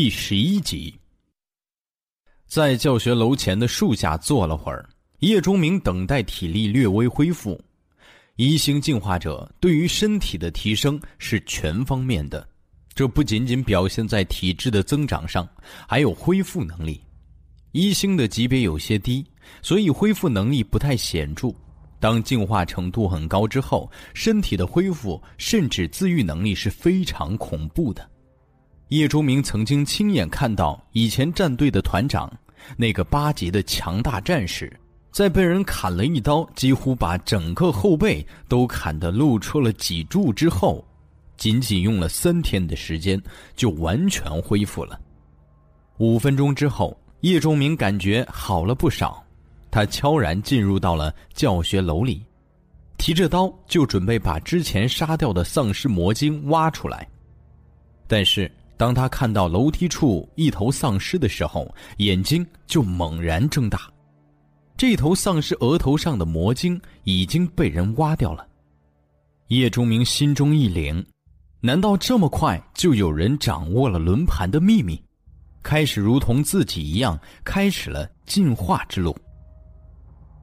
第十一集，在教学楼前的树下坐了会儿，叶钟明等待体力略微恢复。一星进化者对于身体的提升是全方面的，这不仅仅表现在体质的增长上，还有恢复能力。一星的级别有些低，所以恢复能力不太显著。当进化程度很高之后，身体的恢复甚至自愈能力是非常恐怖的。叶钟明曾经亲眼看到以前战队的团长，那个八级的强大战士，在被人砍了一刀，几乎把整个后背都砍得露出了脊柱之后，仅仅用了三天的时间就完全恢复了。五分钟之后，叶钟明感觉好了不少，他悄然进入到了教学楼里，提着刀就准备把之前杀掉的丧尸魔晶挖出来，但是。当他看到楼梯处一头丧尸的时候，眼睛就猛然睁大。这头丧尸额头上的魔晶已经被人挖掉了。叶钟明心中一凛，难道这么快就有人掌握了轮盘的秘密，开始如同自己一样开始了进化之路？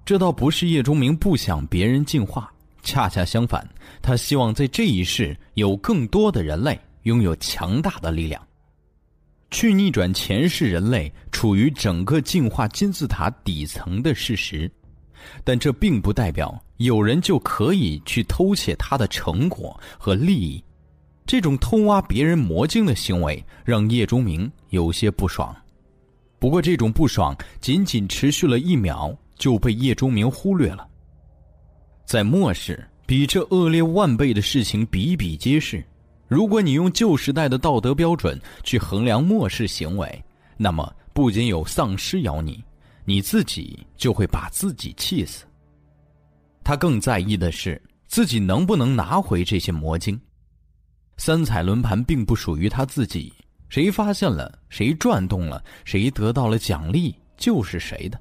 这倒不是叶钟明不想别人进化，恰恰相反，他希望在这一世有更多的人类。拥有强大的力量，去逆转前世人类处于整个进化金字塔底层的事实，但这并不代表有人就可以去偷窃他的成果和利益。这种偷挖别人魔晶的行为让叶钟明有些不爽，不过这种不爽仅仅持续了一秒就被叶钟明忽略了。在末世，比这恶劣万倍的事情比比皆是。如果你用旧时代的道德标准去衡量末世行为，那么不仅有丧尸咬你，你自己就会把自己气死。他更在意的是自己能不能拿回这些魔晶。三彩轮盘并不属于他自己，谁发现了，谁转动了，谁得到了奖励，就是谁的。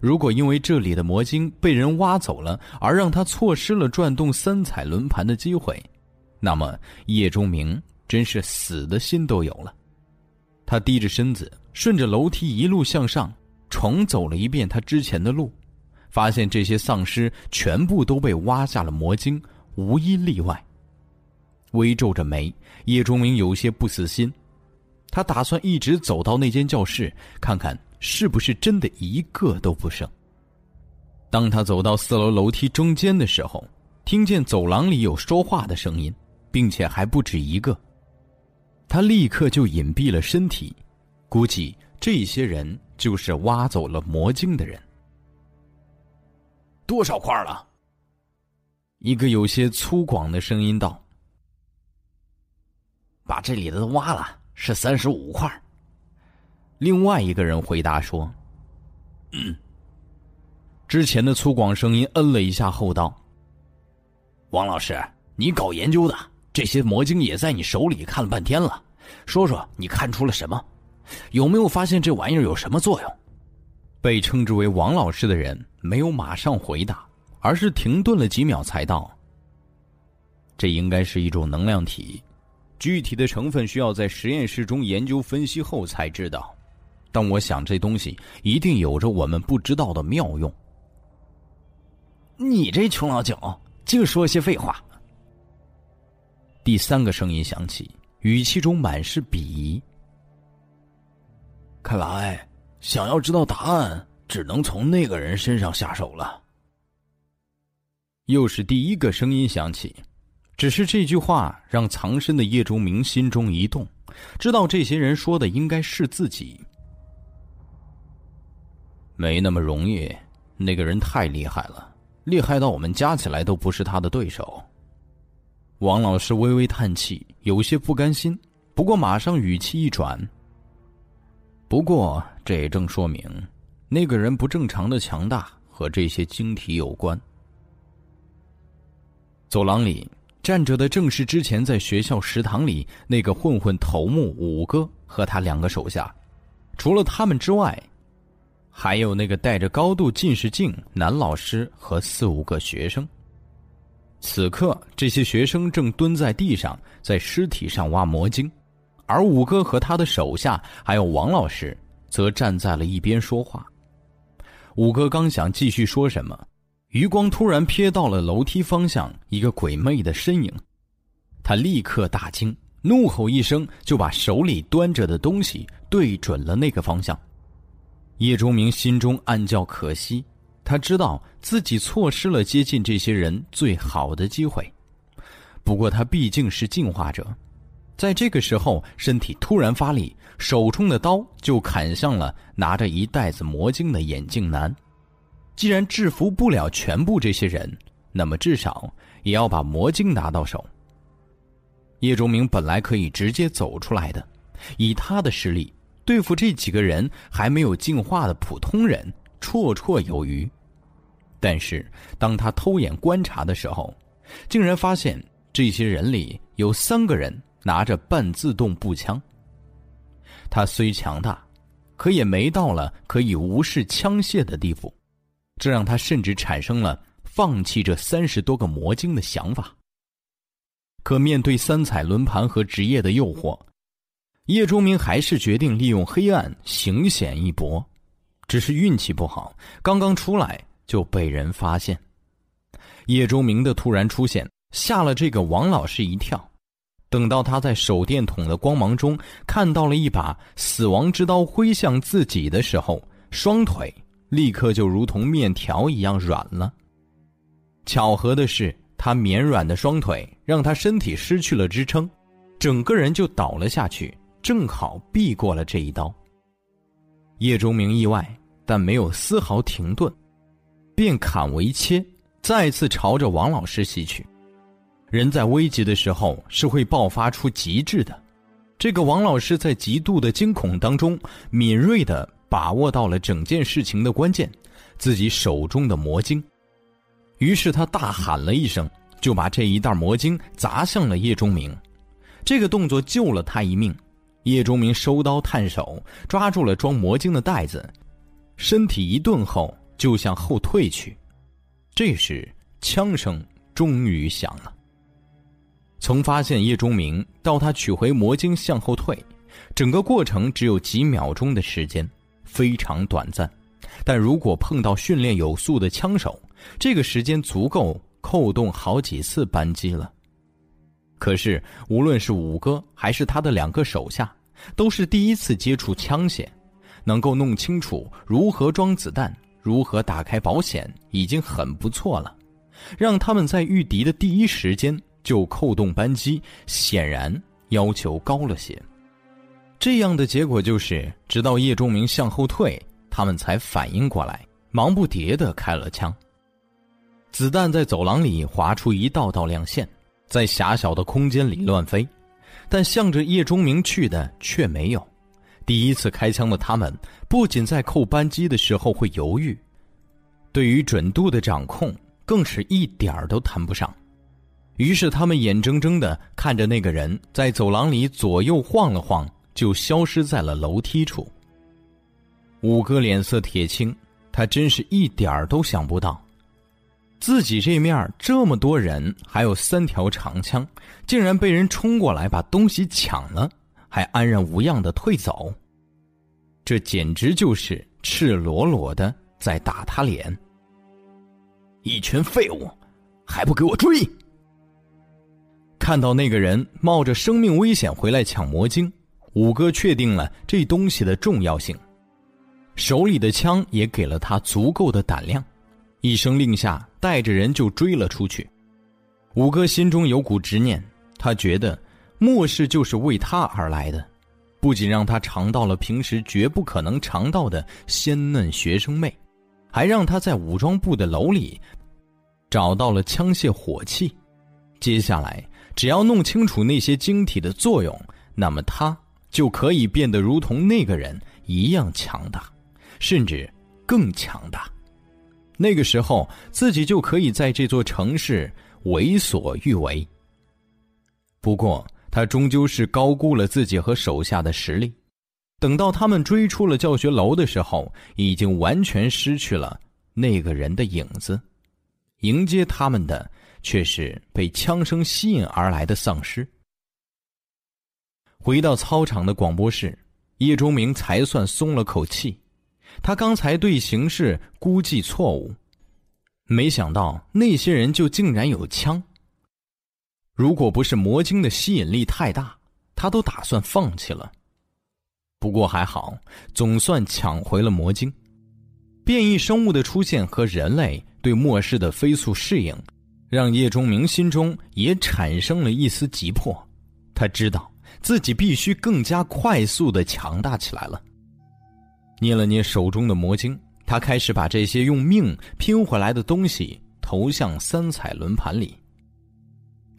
如果因为这里的魔晶被人挖走了，而让他错失了转动三彩轮盘的机会。那么叶钟明真是死的心都有了，他低着身子，顺着楼梯一路向上，重走了一遍他之前的路，发现这些丧尸全部都被挖下了魔晶，无一例外。微皱着眉，叶钟明有些不死心，他打算一直走到那间教室，看看是不是真的一个都不剩。当他走到四楼楼梯中间的时候，听见走廊里有说话的声音。并且还不止一个。他立刻就隐蔽了身体，估计这些人就是挖走了魔晶的人。多少块了？一个有些粗犷的声音道：“把这里的都挖了，是三十五块。”另外一个人回答说：“嗯。”之前的粗犷声音嗯了一下后道：“王老师，你搞研究的。”这些魔晶也在你手里看了半天了，说说你看出了什么？有没有发现这玩意儿有什么作用？被称之为王老师的人没有马上回答，而是停顿了几秒才道：“这应该是一种能量体，具体的成分需要在实验室中研究分析后才知道。但我想这东西一定有着我们不知道的妙用。”你这穷老九净说些废话。第三个声音响起，语气中满是鄙夷。看来，想要知道答案，只能从那个人身上下手了。又是第一个声音响起，只是这句话让藏身的叶钟明心中一动，知道这些人说的应该是自己。没那么容易，那个人太厉害了，厉害到我们加起来都不是他的对手。王老师微微叹气，有些不甘心，不过马上语气一转。不过这也正说明，那个人不正常的强大和这些晶体有关。走廊里站着的正是之前在学校食堂里那个混混头目五哥和他两个手下，除了他们之外，还有那个戴着高度近视镜男老师和四五个学生。此刻，这些学生正蹲在地上，在尸体上挖魔晶，而五哥和他的手下还有王老师，则站在了一边说话。五哥刚想继续说什么，余光突然瞥到了楼梯方向一个鬼魅的身影，他立刻大惊，怒吼一声，就把手里端着的东西对准了那个方向。叶钟明心中暗叫可惜，他知道自己错失了接近这些人最好的机会。不过他毕竟是进化者，在这个时候，身体突然发力，手中的刀就砍向了拿着一袋子魔晶的眼镜男。既然制服不了全部这些人，那么至少也要把魔晶拿到手。叶钟明本来可以直接走出来的，以他的实力。对付这几个人还没有进化的普通人绰绰有余，但是当他偷眼观察的时候，竟然发现这些人里有三个人拿着半自动步枪。他虽强大，可也没到了可以无视枪械的地步，这让他甚至产生了放弃这三十多个魔晶的想法。可面对三彩轮盘和职业的诱惑。叶钟明还是决定利用黑暗行险一搏，只是运气不好，刚刚出来就被人发现。叶钟明的突然出现吓了这个王老师一跳，等到他在手电筒的光芒中看到了一把死亡之刀挥向自己的时候，双腿立刻就如同面条一样软了。巧合的是，他绵软的双腿让他身体失去了支撑，整个人就倒了下去。正好避过了这一刀。叶钟明意外，但没有丝毫停顿，便砍为切，再次朝着王老师袭去。人在危急的时候是会爆发出极致的，这个王老师在极度的惊恐当中，敏锐的把握到了整件事情的关键，自己手中的魔晶。于是他大喊了一声，就把这一袋魔晶砸向了叶钟明。这个动作救了他一命。叶钟明收刀探手，抓住了装魔晶的袋子，身体一顿后就向后退去。这时，枪声终于响了。从发现叶钟明到他取回魔晶向后退，整个过程只有几秒钟的时间，非常短暂。但如果碰到训练有素的枪手，这个时间足够扣动好几次扳机了。可是，无论是五哥还是他的两个手下，都是第一次接触枪械，能够弄清楚如何装子弹、如何打开保险，已经很不错了。让他们在遇敌的第一时间就扣动扳机，显然要求高了些。这样的结果就是，直到叶忠明向后退，他们才反应过来，忙不迭的开了枪。子弹在走廊里划出一道道亮线。在狭小的空间里乱飞，但向着叶忠明去的却没有。第一次开枪的他们，不仅在扣扳机的时候会犹豫，对于准度的掌控更是一点儿都谈不上。于是他们眼睁睁的看着那个人在走廊里左右晃了晃，就消失在了楼梯处。五哥脸色铁青，他真是一点儿都想不到。自己这面这么多人，还有三条长枪，竟然被人冲过来把东西抢了，还安然无恙的退走。这简直就是赤裸裸的在打他脸！一群废物，还不给我追！看到那个人冒着生命危险回来抢魔晶，五哥确定了这东西的重要性，手里的枪也给了他足够的胆量。一声令下，带着人就追了出去。五哥心中有股执念，他觉得末世就是为他而来的，不仅让他尝到了平时绝不可能尝到的鲜嫩学生妹，还让他在武装部的楼里找到了枪械火器。接下来，只要弄清楚那些晶体的作用，那么他就可以变得如同那个人一样强大，甚至更强大。那个时候，自己就可以在这座城市为所欲为。不过，他终究是高估了自己和手下的实力。等到他们追出了教学楼的时候，已经完全失去了那个人的影子。迎接他们的却是被枪声吸引而来的丧尸。回到操场的广播室，叶钟明才算松了口气。他刚才对形势估计错误，没想到那些人就竟然有枪。如果不是魔晶的吸引力太大，他都打算放弃了。不过还好，总算抢回了魔晶。变异生物的出现和人类对末世的飞速适应，让叶钟明心中也产生了一丝急迫。他知道自己必须更加快速的强大起来了。捏了捏手中的魔晶，他开始把这些用命拼回来的东西投向三彩轮盘里。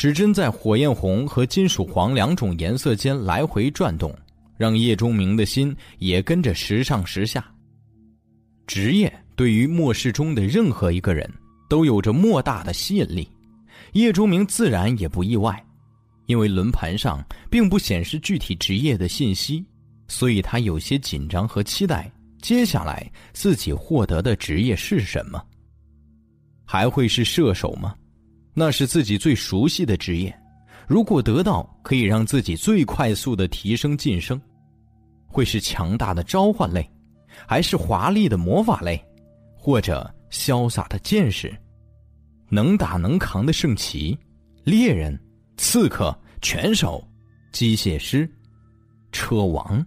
指针在火焰红和金属黄两种颜色间来回转动，让叶钟明的心也跟着时上时下。职业对于末世中的任何一个人都有着莫大的吸引力，叶钟明自然也不意外，因为轮盘上并不显示具体职业的信息。所以他有些紧张和期待，接下来自己获得的职业是什么？还会是射手吗？那是自己最熟悉的职业。如果得到，可以让自己最快速的提升晋升。会是强大的召唤类，还是华丽的魔法类，或者潇洒的剑士，能打能扛的圣骑，猎人，刺客，拳手，机械师，车王。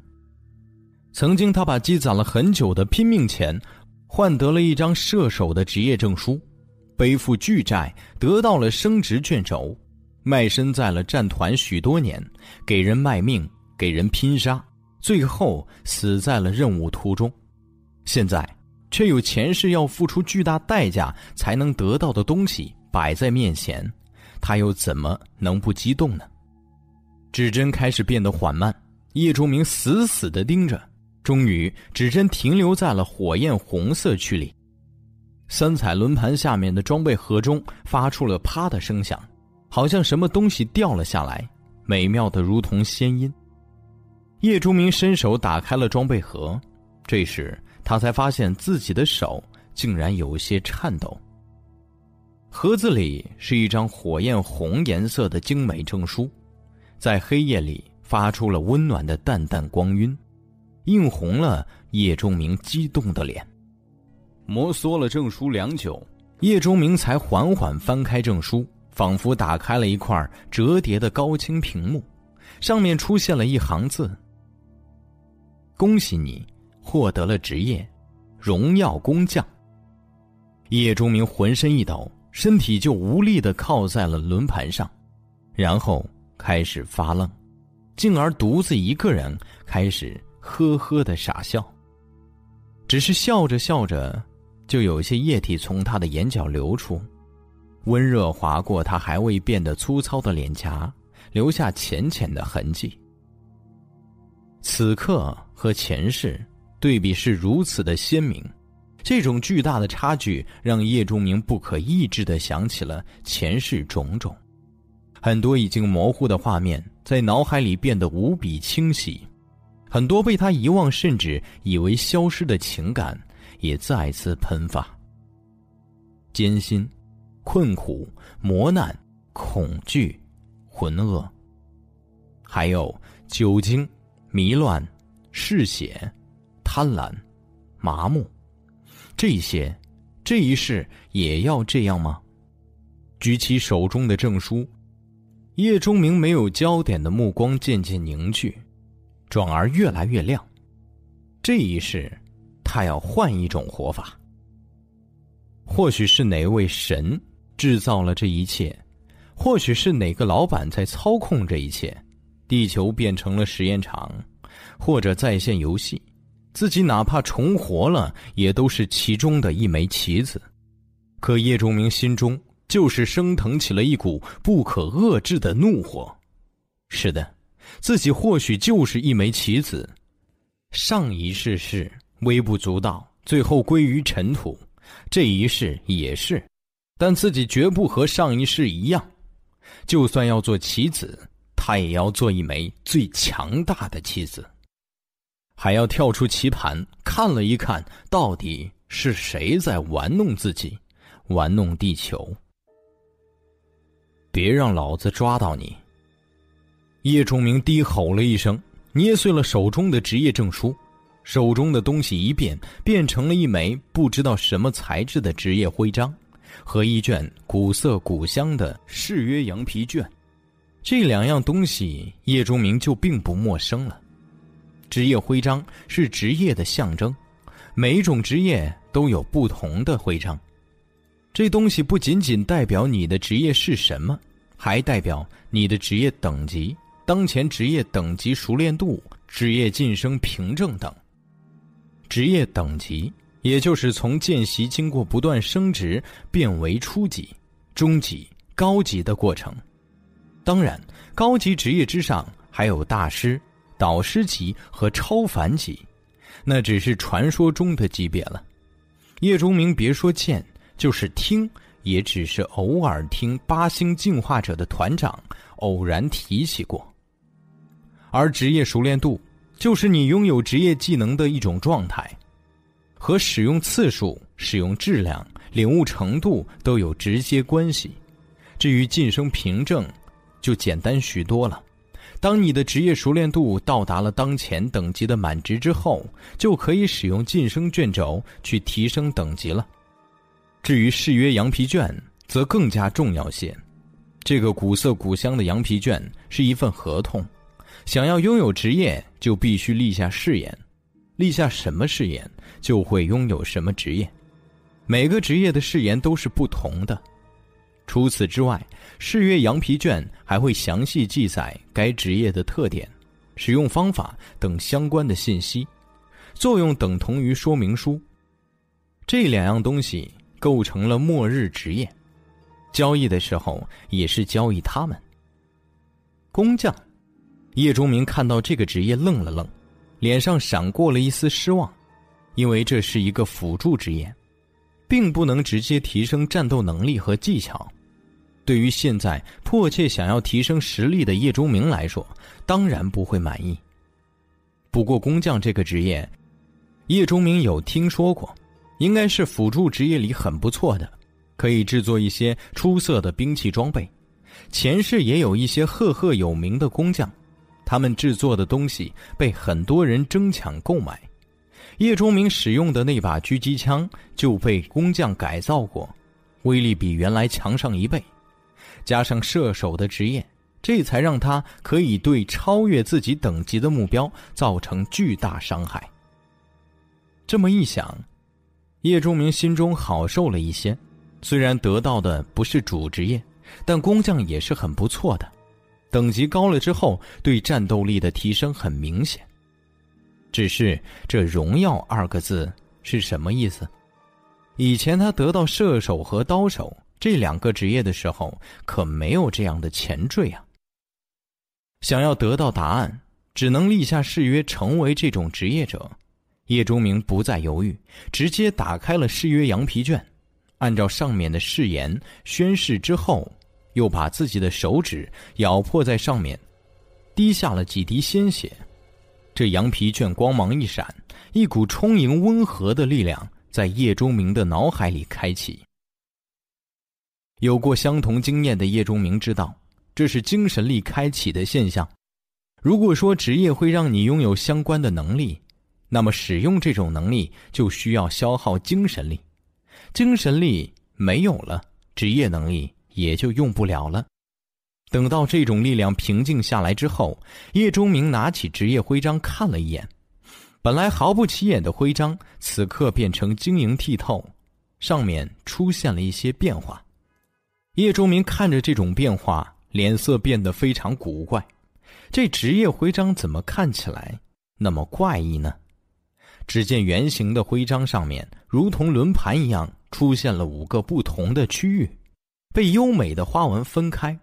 曾经，他把积攒了很久的拼命钱，换得了一张射手的职业证书，背负巨债得到了升职卷轴，卖身在了战团许多年，给人卖命，给人拼杀，最后死在了任务途中。现在，却有前世要付出巨大代价才能得到的东西摆在面前，他又怎么能不激动呢？指针开始变得缓慢，叶钟明死死的盯着。终于，指针停留在了火焰红色区里。三彩轮盘下面的装备盒中发出了“啪”的声响，好像什么东西掉了下来，美妙的如同仙音。叶钟明伸手打开了装备盒，这时他才发现自己的手竟然有些颤抖。盒子里是一张火焰红颜色的精美证书，在黑夜里发出了温暖的淡淡光晕。映红了叶钟明激动的脸。摩挲了证书良久，叶钟明才缓缓翻开证书，仿佛打开了一块折叠的高清屏幕，上面出现了一行字：“恭喜你获得了职业——荣耀工匠。”叶钟明浑身一抖，身体就无力的靠在了轮盘上，然后开始发愣，进而独自一个人开始。呵呵的傻笑。只是笑着笑着，就有些液体从他的眼角流出，温热划过他还未变得粗糙的脸颊，留下浅浅的痕迹。此刻和前世对比是如此的鲜明，这种巨大的差距让叶钟明不可抑制的想起了前世种种，很多已经模糊的画面在脑海里变得无比清晰。很多被他遗忘甚至以为消失的情感，也再次喷发。艰辛、困苦、磨难、恐惧、浑噩，还有酒精、迷乱、嗜血、贪婪、麻木，这些，这一世也要这样吗？举起手中的证书，叶钟明没有焦点的目光渐渐凝聚。转而越来越亮，这一世，他要换一种活法。或许是哪位神制造了这一切，或许是哪个老板在操控这一切，地球变成了实验场，或者在线游戏，自己哪怕重活了，也都是其中的一枚棋子。可叶钟明心中就是升腾起了一股不可遏制的怒火。是的。自己或许就是一枚棋子，上一世是微不足道，最后归于尘土；这一世也是，但自己绝不和上一世一样。就算要做棋子，他也要做一枚最强大的棋子，还要跳出棋盘看了一看，到底是谁在玩弄自己，玩弄地球。别让老子抓到你！叶钟明低吼了一声，捏碎了手中的职业证书，手中的东西一变，变成了一枚不知道什么材质的职业徽章，和一卷古色古香的誓约羊皮卷。这两样东西，叶钟明就并不陌生了。职业徽章是职业的象征，每一种职业都有不同的徽章。这东西不仅仅代表你的职业是什么，还代表你的职业等级、当前职业等级熟练度、职业晋升凭证等。职业等级，也就是从见习经过不断升职变为初级、中级、高级的过程。当然，高级职业之上还有大师。导师级和超凡级，那只是传说中的级别了。叶钟明别说见，就是听，也只是偶尔听八星进化者的团长偶然提起过。而职业熟练度，就是你拥有职业技能的一种状态，和使用次数、使用质量、领悟程度都有直接关系。至于晋升凭证，就简单许多了。当你的职业熟练度到达了当前等级的满值之后，就可以使用晋升卷轴去提升等级了。至于誓约羊皮卷，则更加重要些。这个古色古香的羊皮卷是一份合同，想要拥有职业，就必须立下誓言。立下什么誓言，就会拥有什么职业。每个职业的誓言都是不同的。除此之外，誓约羊皮卷还会详细记载该职业的特点、使用方法等相关的信息，作用等同于说明书。这两样东西构成了末日职业，交易的时候也是交易他们。工匠，叶钟明看到这个职业愣了愣，脸上闪过了一丝失望，因为这是一个辅助职业。并不能直接提升战斗能力和技巧。对于现在迫切想要提升实力的叶钟明来说，当然不会满意。不过工匠这个职业，叶钟明有听说过，应该是辅助职业里很不错的，可以制作一些出色的兵器装备。前世也有一些赫赫有名的工匠，他们制作的东西被很多人争抢购买。叶钟明使用的那把狙击枪就被工匠改造过，威力比原来强上一倍，加上射手的职业，这才让他可以对超越自己等级的目标造成巨大伤害。这么一想，叶钟明心中好受了一些。虽然得到的不是主职业，但工匠也是很不错的，等级高了之后，对战斗力的提升很明显。只是这“荣耀”二个字是什么意思？以前他得到射手和刀手这两个职业的时候，可没有这样的前缀啊。想要得到答案，只能立下誓约，成为这种职业者。叶钟明不再犹豫，直接打开了誓约羊皮卷，按照上面的誓言宣誓之后，又把自己的手指咬破在上面，滴下了几滴鲜血。这羊皮卷光芒一闪，一股充盈温和的力量在叶钟明的脑海里开启。有过相同经验的叶钟明知道，这是精神力开启的现象。如果说职业会让你拥有相关的能力，那么使用这种能力就需要消耗精神力。精神力没有了，职业能力也就用不了了。等到这种力量平静下来之后，叶钟明拿起职业徽章看了一眼，本来毫不起眼的徽章，此刻变成晶莹剔透，上面出现了一些变化。叶钟明看着这种变化，脸色变得非常古怪。这职业徽章怎么看起来那么怪异呢？只见圆形的徽章上面，如同轮盘一样，出现了五个不同的区域，被优美的花纹分开。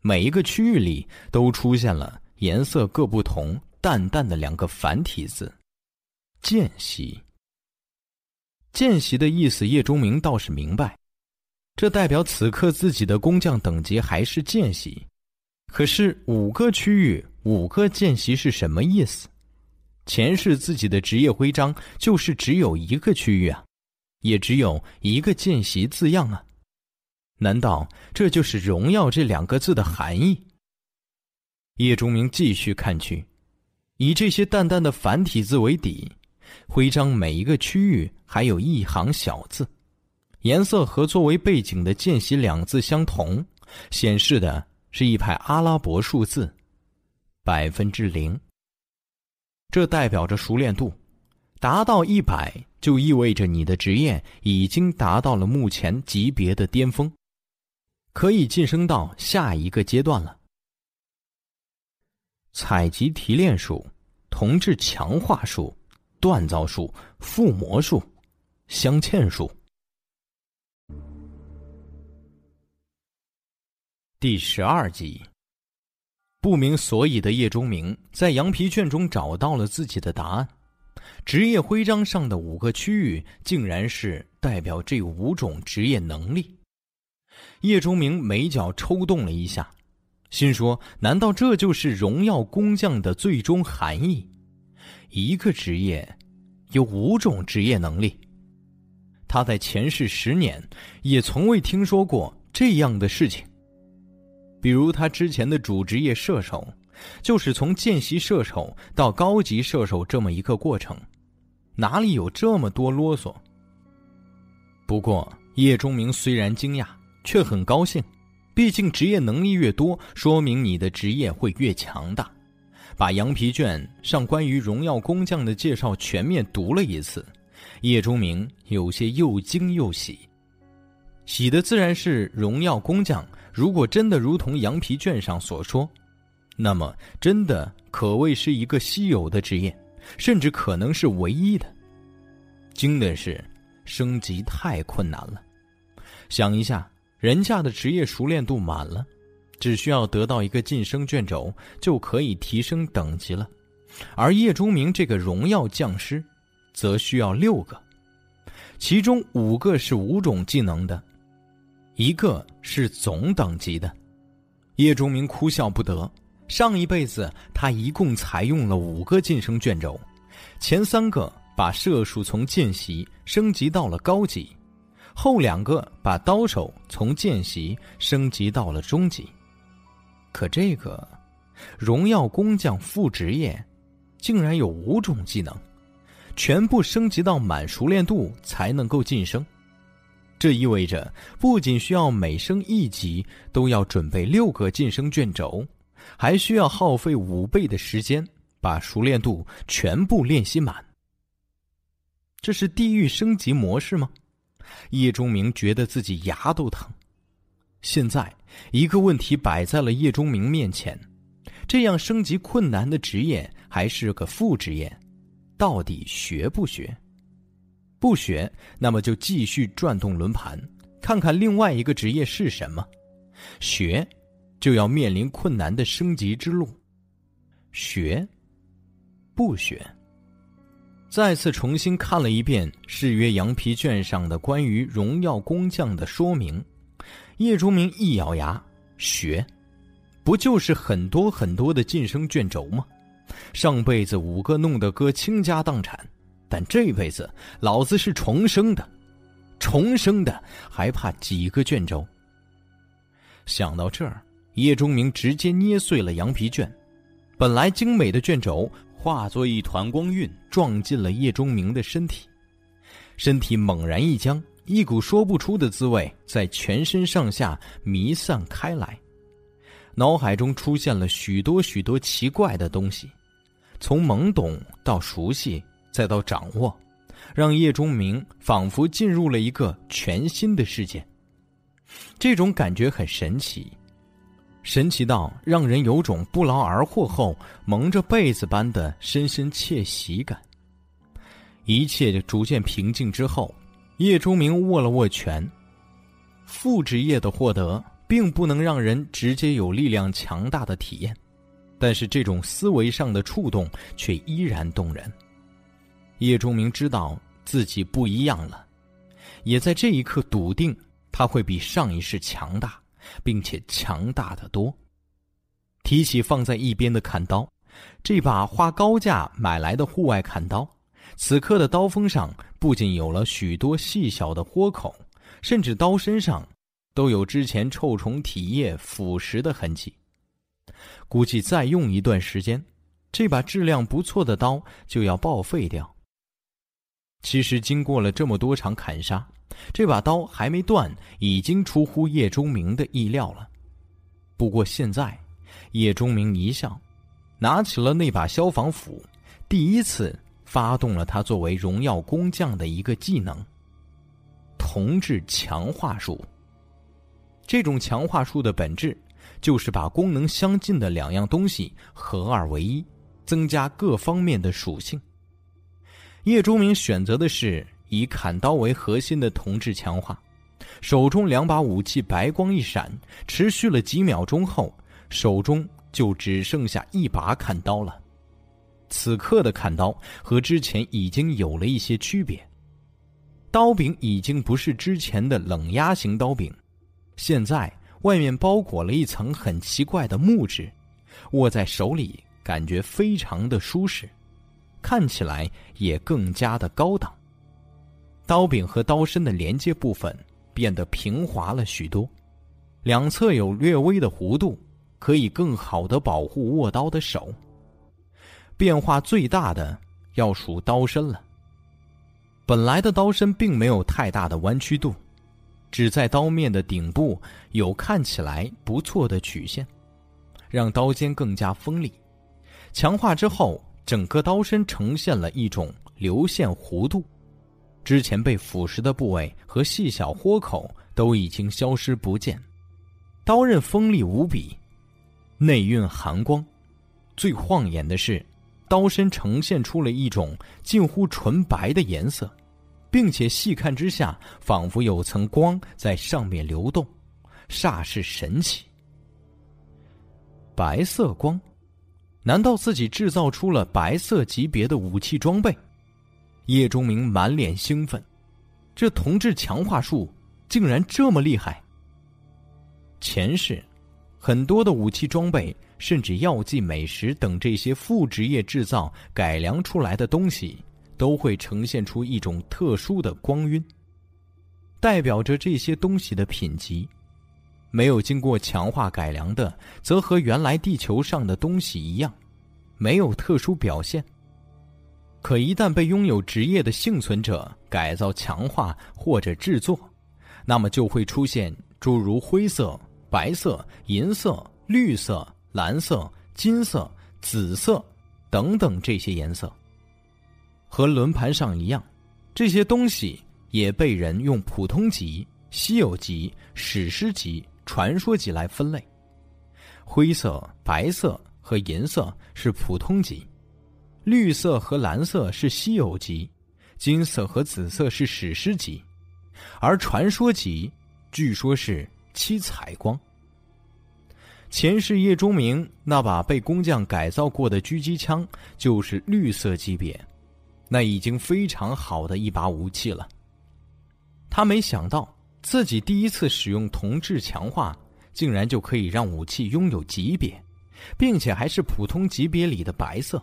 每一个区域里都出现了颜色各不同、淡淡的两个繁体字“见习”。见习的意思，叶钟明倒是明白，这代表此刻自己的工匠等级还是见习。可是五个区域、五个见习是什么意思？前世自己的职业徽章就是只有一个区域啊，也只有一个见习字样啊。难道这就是“荣耀”这两个字的含义？叶钟明继续看去，以这些淡淡的繁体字为底，徽章每一个区域还有一行小字，颜色和作为背景的“见习”两字相同，显示的是一排阿拉伯数字，百分之零。这代表着熟练度，达到一百就意味着你的职业已经达到了目前级别的巅峰，可以晋升到下一个阶段了。采集提炼术、同质强化术、锻造术、附魔术、镶嵌术。第十二集，不明所以的叶钟明在羊皮卷中找到了自己的答案。职业徽章上的五个区域，竟然是代表这五种职业能力。叶钟明眉角抽动了一下。心说：“难道这就是荣耀工匠的最终含义？一个职业有五种职业能力。他在前世十年也从未听说过这样的事情。比如他之前的主职业射手，就是从见习射手到高级射手这么一个过程，哪里有这么多啰嗦？不过叶钟明虽然惊讶，却很高兴。”毕竟职业能力越多，说明你的职业会越强大。把羊皮卷上关于荣耀工匠的介绍全面读了一次，叶钟明有些又惊又喜。喜的自然是荣耀工匠，如果真的如同羊皮卷上所说，那么真的可谓是一个稀有的职业，甚至可能是唯一的。惊的是，升级太困难了。想一下。人家的职业熟练度满了，只需要得到一个晋升卷轴就可以提升等级了，而叶钟明这个荣耀匠师，则需要六个，其中五个是五种技能的，一个是总等级的。叶钟明哭笑不得，上一辈子他一共采用了五个晋升卷轴，前三个把射术从见习升级到了高级。后两个把刀手从见习升级到了中级，可这个荣耀工匠副职业竟然有五种技能，全部升级到满熟练度才能够晋升。这意味着不仅需要每升一级都要准备六个晋升卷轴，还需要耗费五倍的时间把熟练度全部练习满。这是地狱升级模式吗？叶钟明觉得自己牙都疼。现在，一个问题摆在了叶钟明面前：这样升级困难的职业还是个副职业，到底学不学？不学，那么就继续转动轮盘，看看另外一个职业是什么；学，就要面临困难的升级之路。学，不学。再次重新看了一遍誓约羊皮卷上的关于荣耀工匠的说明，叶钟明一咬牙，学，不就是很多很多的晋升卷轴吗？上辈子五个弄得哥倾家荡产，但这辈子老子是重生的，重生的还怕几个卷轴？想到这儿，叶钟明直接捏碎了羊皮卷，本来精美的卷轴。化作一团光晕，撞进了叶钟明的身体，身体猛然一僵，一股说不出的滋味在全身上下弥散开来，脑海中出现了许多许多奇怪的东西，从懵懂到熟悉，再到掌握，让叶钟明仿佛进入了一个全新的世界。这种感觉很神奇。神奇到让人有种不劳而获后蒙着被子般的深深窃喜感。一切逐渐平静之后，叶钟明握了握拳。副职业的获得并不能让人直接有力量强大的体验，但是这种思维上的触动却依然动人。叶钟明知道自己不一样了，也在这一刻笃定他会比上一世强大。并且强大的多。提起放在一边的砍刀，这把花高价买来的户外砍刀，此刻的刀锋上不仅有了许多细小的豁口，甚至刀身上都有之前臭虫体液腐蚀的痕迹。估计再用一段时间，这把质量不错的刀就要报废掉。其实经过了这么多场砍杀，这把刀还没断，已经出乎叶钟明的意料了。不过现在，叶钟明一笑，拿起了那把消防斧，第一次发动了他作为荣耀工匠的一个技能——铜质强化术。这种强化术的本质，就是把功能相近的两样东西合二为一，增加各方面的属性。叶钟明选择的是以砍刀为核心的铜质强化，手中两把武器白光一闪，持续了几秒钟后，手中就只剩下一把砍刀了。此刻的砍刀和之前已经有了一些区别，刀柄已经不是之前的冷压型刀柄。现在外面包裹了一层很奇怪的木质，握在手里感觉非常的舒适，看起来也更加的高档。刀柄和刀身的连接部分变得平滑了许多，两侧有略微的弧度，可以更好的保护握刀的手。变化最大的要数刀身了，本来的刀身并没有太大的弯曲度。只在刀面的顶部有看起来不错的曲线，让刀尖更加锋利。强化之后，整个刀身呈现了一种流线弧度，之前被腐蚀的部位和细小豁口都已经消失不见。刀刃锋利无比，内蕴寒光。最晃眼的是，刀身呈现出了一种近乎纯白的颜色。并且细看之下，仿佛有层光在上面流动，煞是神奇。白色光，难道自己制造出了白色级别的武器装备？叶钟明满脸兴奋，这铜质强化术竟然这么厉害！前世，很多的武器装备，甚至药剂、美食等这些副职业制造改良出来的东西。都会呈现出一种特殊的光晕，代表着这些东西的品级。没有经过强化改良的，则和原来地球上的东西一样，没有特殊表现。可一旦被拥有职业的幸存者改造、强化或者制作，那么就会出现诸如灰色、白色、银色、绿色、蓝色、金色、紫色等等这些颜色。和轮盘上一样，这些东西也被人用普通级、稀有级、史诗级、传说级来分类。灰色、白色和银色是普通级，绿色和蓝色是稀有级，金色和紫色是史诗级，而传说级据说是七彩光。前世叶钟明那把被工匠改造过的狙击枪就是绿色级别。那已经非常好的一把武器了。他没想到自己第一次使用铜质强化，竟然就可以让武器拥有级别，并且还是普通级别里的白色。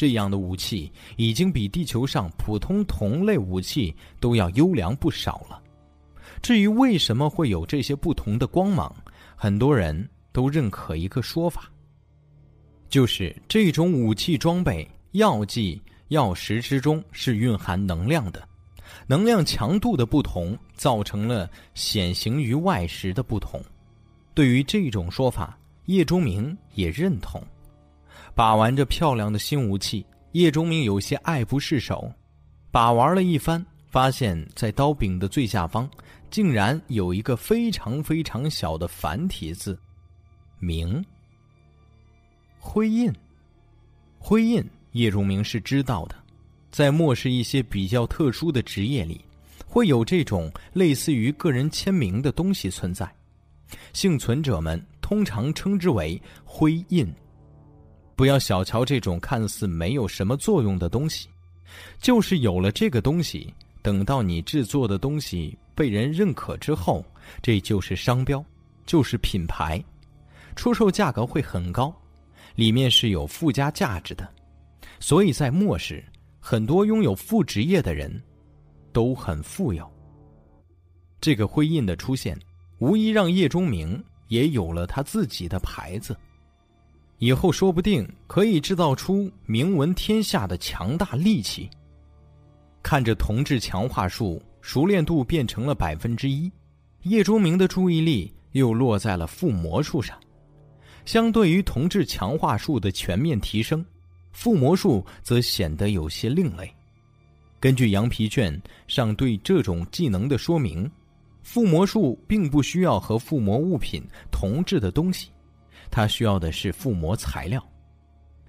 这样的武器已经比地球上普通同类武器都要优良不少了。至于为什么会有这些不同的光芒，很多人都认可一个说法，就是这种武器装备药剂。药石之中是蕴含能量的，能量强度的不同造成了显形于外时的不同。对于这种说法，叶钟明也认同。把玩着漂亮的新武器，叶钟明有些爱不释手。把玩了一番，发现在刀柄的最下方，竟然有一个非常非常小的繁体字“明”。灰印，灰印。叶钟明是知道的，在漠视一些比较特殊的职业里，会有这种类似于个人签名的东西存在。幸存者们通常称之为“灰印”。不要小瞧这种看似没有什么作用的东西，就是有了这个东西，等到你制作的东西被人认可之后，这就是商标，就是品牌，出售价格会很高，里面是有附加价值的。所以在末世，很多拥有副职业的人，都很富有。这个灰印的出现，无疑让叶钟明也有了他自己的牌子。以后说不定可以制造出名闻天下的强大利器。看着铜质强化术熟练度变成了百分之一，叶钟明的注意力又落在了附魔术上。相对于铜质强化术的全面提升，附魔术则显得有些另类。根据羊皮卷上对这种技能的说明，附魔术并不需要和附魔物品同质的东西，它需要的是附魔材料。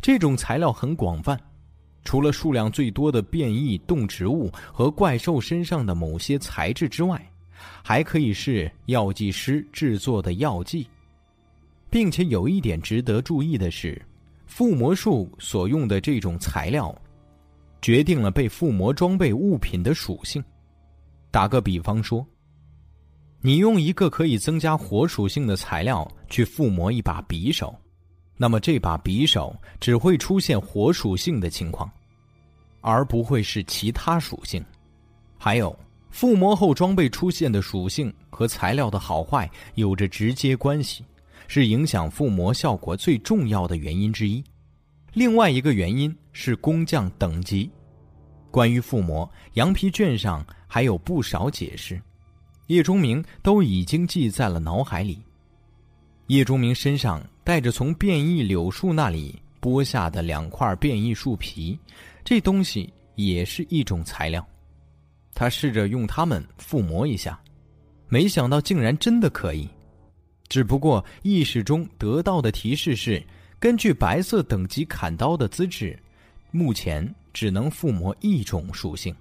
这种材料很广泛。除了数量最多的变异动植物和怪兽身上的某些材质之外，还可以是药剂师制作的药剂，并且有一点值得注意的是，附魔术所用的这种材料，决定了被附魔装备物品的属性。打个比方说，你用一个可以增加火属性的材料去附魔一把匕首。那么这把匕首只会出现火属性的情况，而不会是其他属性。还有，附魔后装备出现的属性和材料的好坏有着直接关系，是影响附魔效果最重要的原因之一。另外一个原因是工匠等级。关于附魔，羊皮卷上还有不少解释，叶钟明都已经记在了脑海里。叶钟明身上带着从变异柳树那里剥下的两块变异树皮，这东西也是一种材料。他试着用它们附魔一下，没想到竟然真的可以。只不过意识中得到的提示是，根据白色等级砍刀的资质，目前只能附魔一种属性。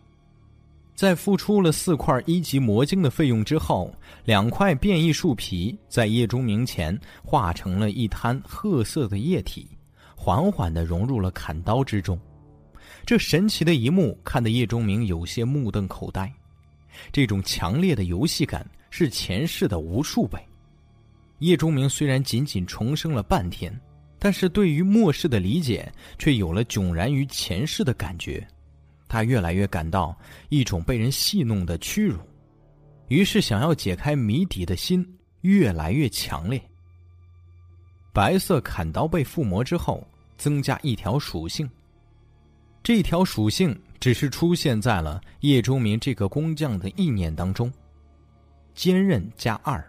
在付出了四块一级魔晶的费用之后，两块变异树皮在叶钟明前化成了一滩褐色的液体，缓缓地融入了砍刀之中。这神奇的一幕看得叶中明有些目瞪口呆。这种强烈的游戏感是前世的无数倍。叶中明虽然仅仅重生了半天，但是对于末世的理解却有了迥然于前世的感觉。他越来越感到一种被人戏弄的屈辱，于是想要解开谜底的心越来越强烈。白色砍刀被附魔之后，增加一条属性。这条属性只是出现在了叶钟明这个工匠的意念当中，坚韧加二。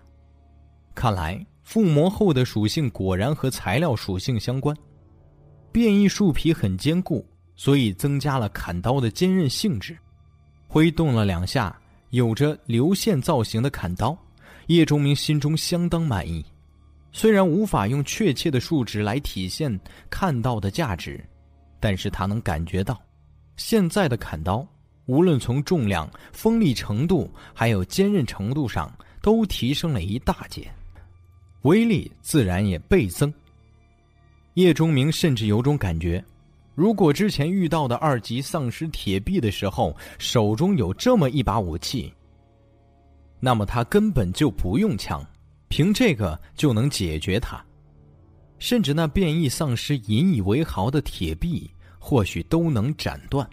看来附魔后的属性果然和材料属性相关。变异树皮很坚固。所以增加了砍刀的坚韧性质，挥动了两下，有着流线造型的砍刀，叶钟明心中相当满意。虽然无法用确切的数值来体现看到的价值，但是他能感觉到，现在的砍刀无论从重量、锋利程度还有坚韧程度上都提升了一大截，威力自然也倍增。叶钟明甚至有种感觉。如果之前遇到的二级丧尸铁臂的时候手中有这么一把武器，那么他根本就不用枪，凭这个就能解决他。甚至那变异丧尸引以为豪的铁臂，或许都能斩断。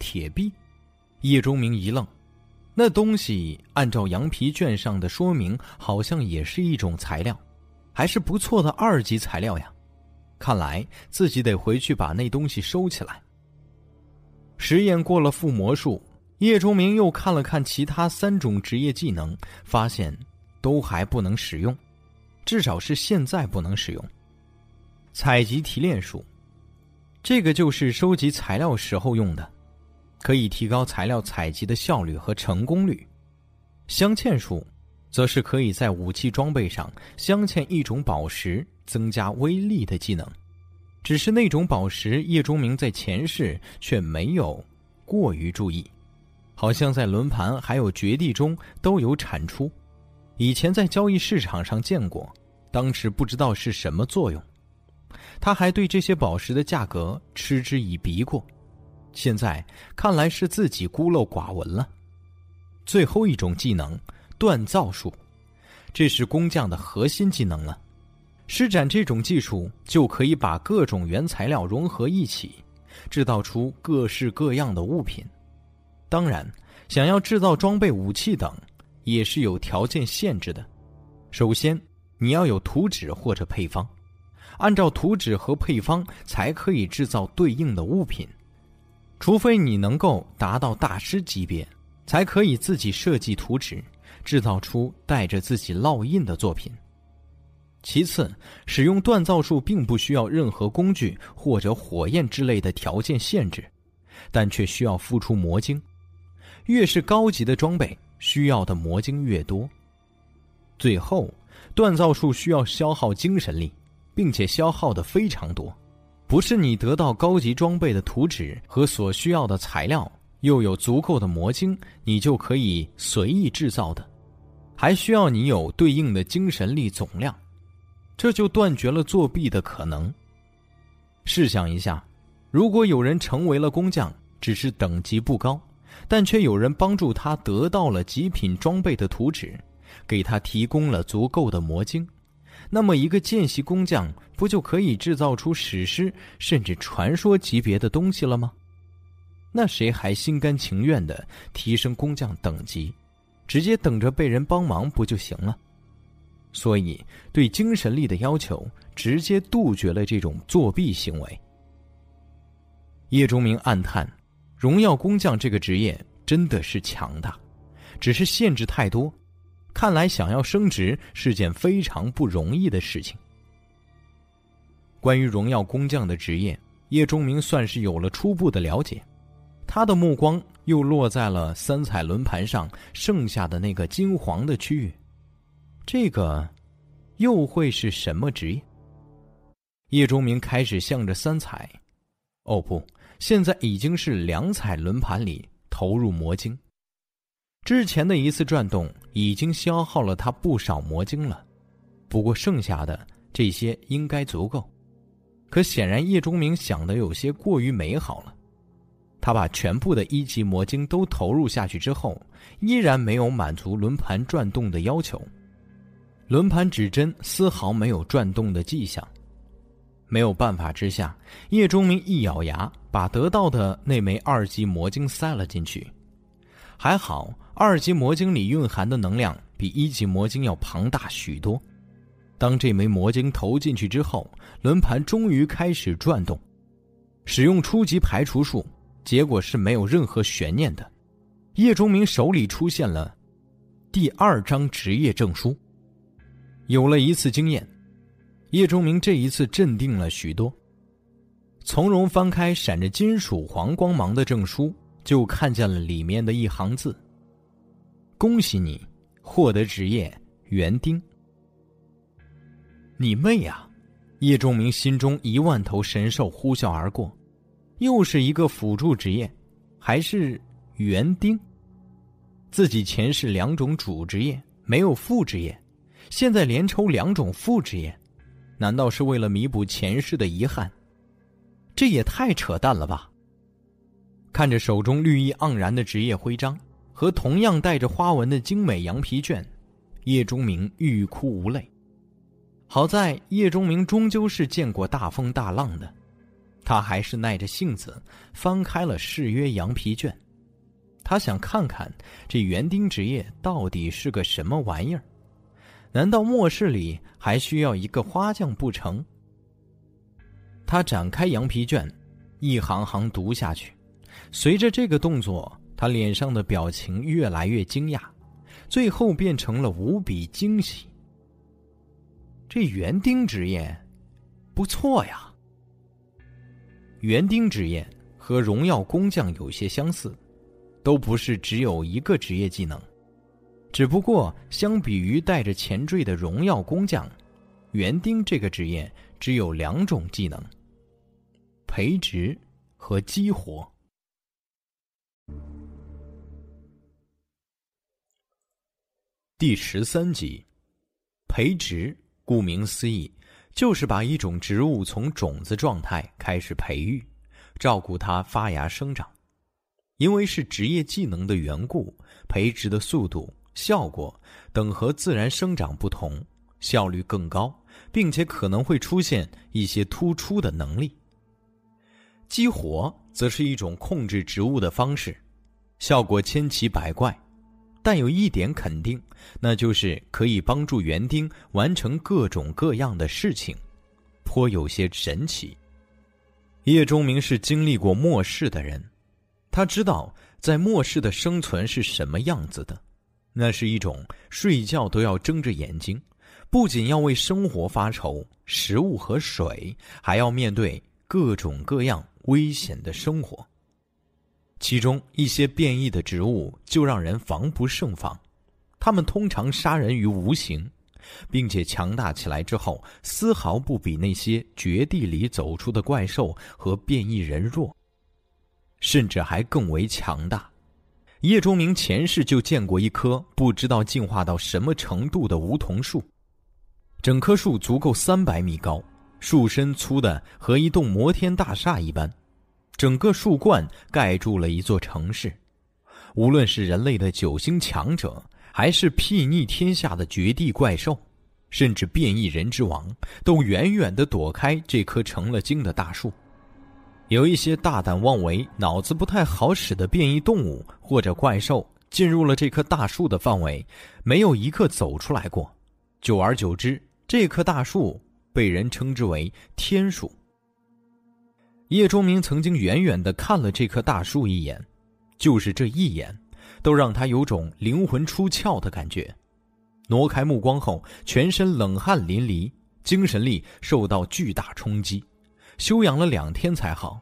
铁臂，叶钟明一愣，那东西按照羊皮卷上的说明，好像也是一种材料，还是不错的二级材料呀。看来自己得回去把那东西收起来。实验过了附魔术，叶钟明又看了看其他三种职业技能，发现都还不能使用，至少是现在不能使用。采集提炼术，这个就是收集材料时候用的，可以提高材料采集的效率和成功率。镶嵌术，则是可以在武器装备上镶嵌一种宝石。增加威力的技能，只是那种宝石，叶钟明在前世却没有过于注意，好像在轮盘还有绝地中都有产出，以前在交易市场上见过，当时不知道是什么作用。他还对这些宝石的价格嗤之以鼻过，现在看来是自己孤陋寡闻了。最后一种技能，锻造术，这是工匠的核心技能了。施展这种技术，就可以把各种原材料融合一起，制造出各式各样的物品。当然，想要制造装备、武器等，也是有条件限制的。首先，你要有图纸或者配方；按照图纸和配方才可以制造对应的物品。除非你能够达到大师级别，才可以自己设计图纸，制造出带着自己烙印的作品。其次，使用锻造术并不需要任何工具或者火焰之类的条件限制，但却需要付出魔晶。越是高级的装备，需要的魔晶越多。最后，锻造术需要消耗精神力，并且消耗的非常多，不是你得到高级装备的图纸和所需要的材料，又有足够的魔晶，你就可以随意制造的，还需要你有对应的精神力总量。这就断绝了作弊的可能。试想一下，如果有人成为了工匠，只是等级不高，但却有人帮助他得到了极品装备的图纸，给他提供了足够的魔晶，那么一个见习工匠不就可以制造出史诗甚至传说级别的东西了吗？那谁还心甘情愿的提升工匠等级，直接等着被人帮忙不就行了？所以，对精神力的要求直接杜绝了这种作弊行为。叶钟明暗叹：“荣耀工匠这个职业真的是强大，只是限制太多。看来想要升职是件非常不容易的事情。”关于荣耀工匠的职业，叶钟明算是有了初步的了解。他的目光又落在了三彩轮盘上剩下的那个金黄的区域。这个，又会是什么职业？叶钟明开始向着三彩，哦不，现在已经是两彩轮盘里投入魔晶。之前的一次转动已经消耗了他不少魔晶了，不过剩下的这些应该足够。可显然叶钟明想的有些过于美好了。他把全部的一级魔晶都投入下去之后，依然没有满足轮盘转动的要求。轮盘指针丝毫没有转动的迹象，没有办法之下，叶钟明一咬牙，把得到的那枚二级魔晶塞了进去。还好，二级魔晶里蕴含的能量比一级魔晶要庞大许多。当这枚魔晶投进去之后，轮盘终于开始转动。使用初级排除术，结果是没有任何悬念的。叶钟明手里出现了第二张职业证书。有了一次经验，叶钟明这一次镇定了许多。从容翻开闪着金属黄光芒的证书，就看见了里面的一行字：“恭喜你获得职业园丁。”你妹呀！叶钟明心中一万头神兽呼啸而过，又是一个辅助职业，还是园丁。自己前世两种主职业，没有副职业。现在连抽两种副职业，难道是为了弥补前世的遗憾？这也太扯淡了吧！看着手中绿意盎然的职业徽章和同样带着花纹的精美羊皮卷，叶钟明欲哭无泪。好在叶钟明终究是见过大风大浪的，他还是耐着性子翻开了誓约羊皮卷。他想看看这园丁职业到底是个什么玩意儿。难道末世里还需要一个花匠不成？他展开羊皮卷，一行行读下去。随着这个动作，他脸上的表情越来越惊讶，最后变成了无比惊喜。这园丁职业不错呀。园丁职业和荣耀工匠有些相似，都不是只有一个职业技能。只不过，相比于带着前缀的荣耀工匠，园丁这个职业只有两种技能：培植和激活。第十三集，培植，顾名思义，就是把一种植物从种子状态开始培育，照顾它发芽生长。因为是职业技能的缘故，培植的速度。效果等和自然生长不同，效率更高，并且可能会出现一些突出的能力。激活则是一种控制植物的方式，效果千奇百怪，但有一点肯定，那就是可以帮助园丁完成各种各样的事情。颇有些神奇。叶钟明是经历过末世的人，他知道在末世的生存是什么样子的。那是一种睡觉都要睁着眼睛，不仅要为生活发愁，食物和水，还要面对各种各样危险的生活。其中一些变异的植物就让人防不胜防，它们通常杀人于无形。并且强大起来之后，丝毫不比那些绝地里走出的怪兽和变异人弱，甚至还更为强大。叶钟明前世就见过一棵不知道进化到什么程度的梧桐树，整棵树足够三百米高，树身粗的和一栋摩天大厦一般，整个树冠盖住了一座城市。无论是人类的九星强者。还是睥睨天下的绝地怪兽，甚至变异人之王，都远远地躲开这棵成了精的大树。有一些大胆妄为、脑子不太好使的变异动物或者怪兽进入了这棵大树的范围，没有一个走出来过。久而久之，这棵大树被人称之为天树。叶钟明曾经远远的看了这棵大树一眼，就是这一眼。都让他有种灵魂出窍的感觉，挪开目光后，全身冷汗淋漓，精神力受到巨大冲击，休养了两天才好。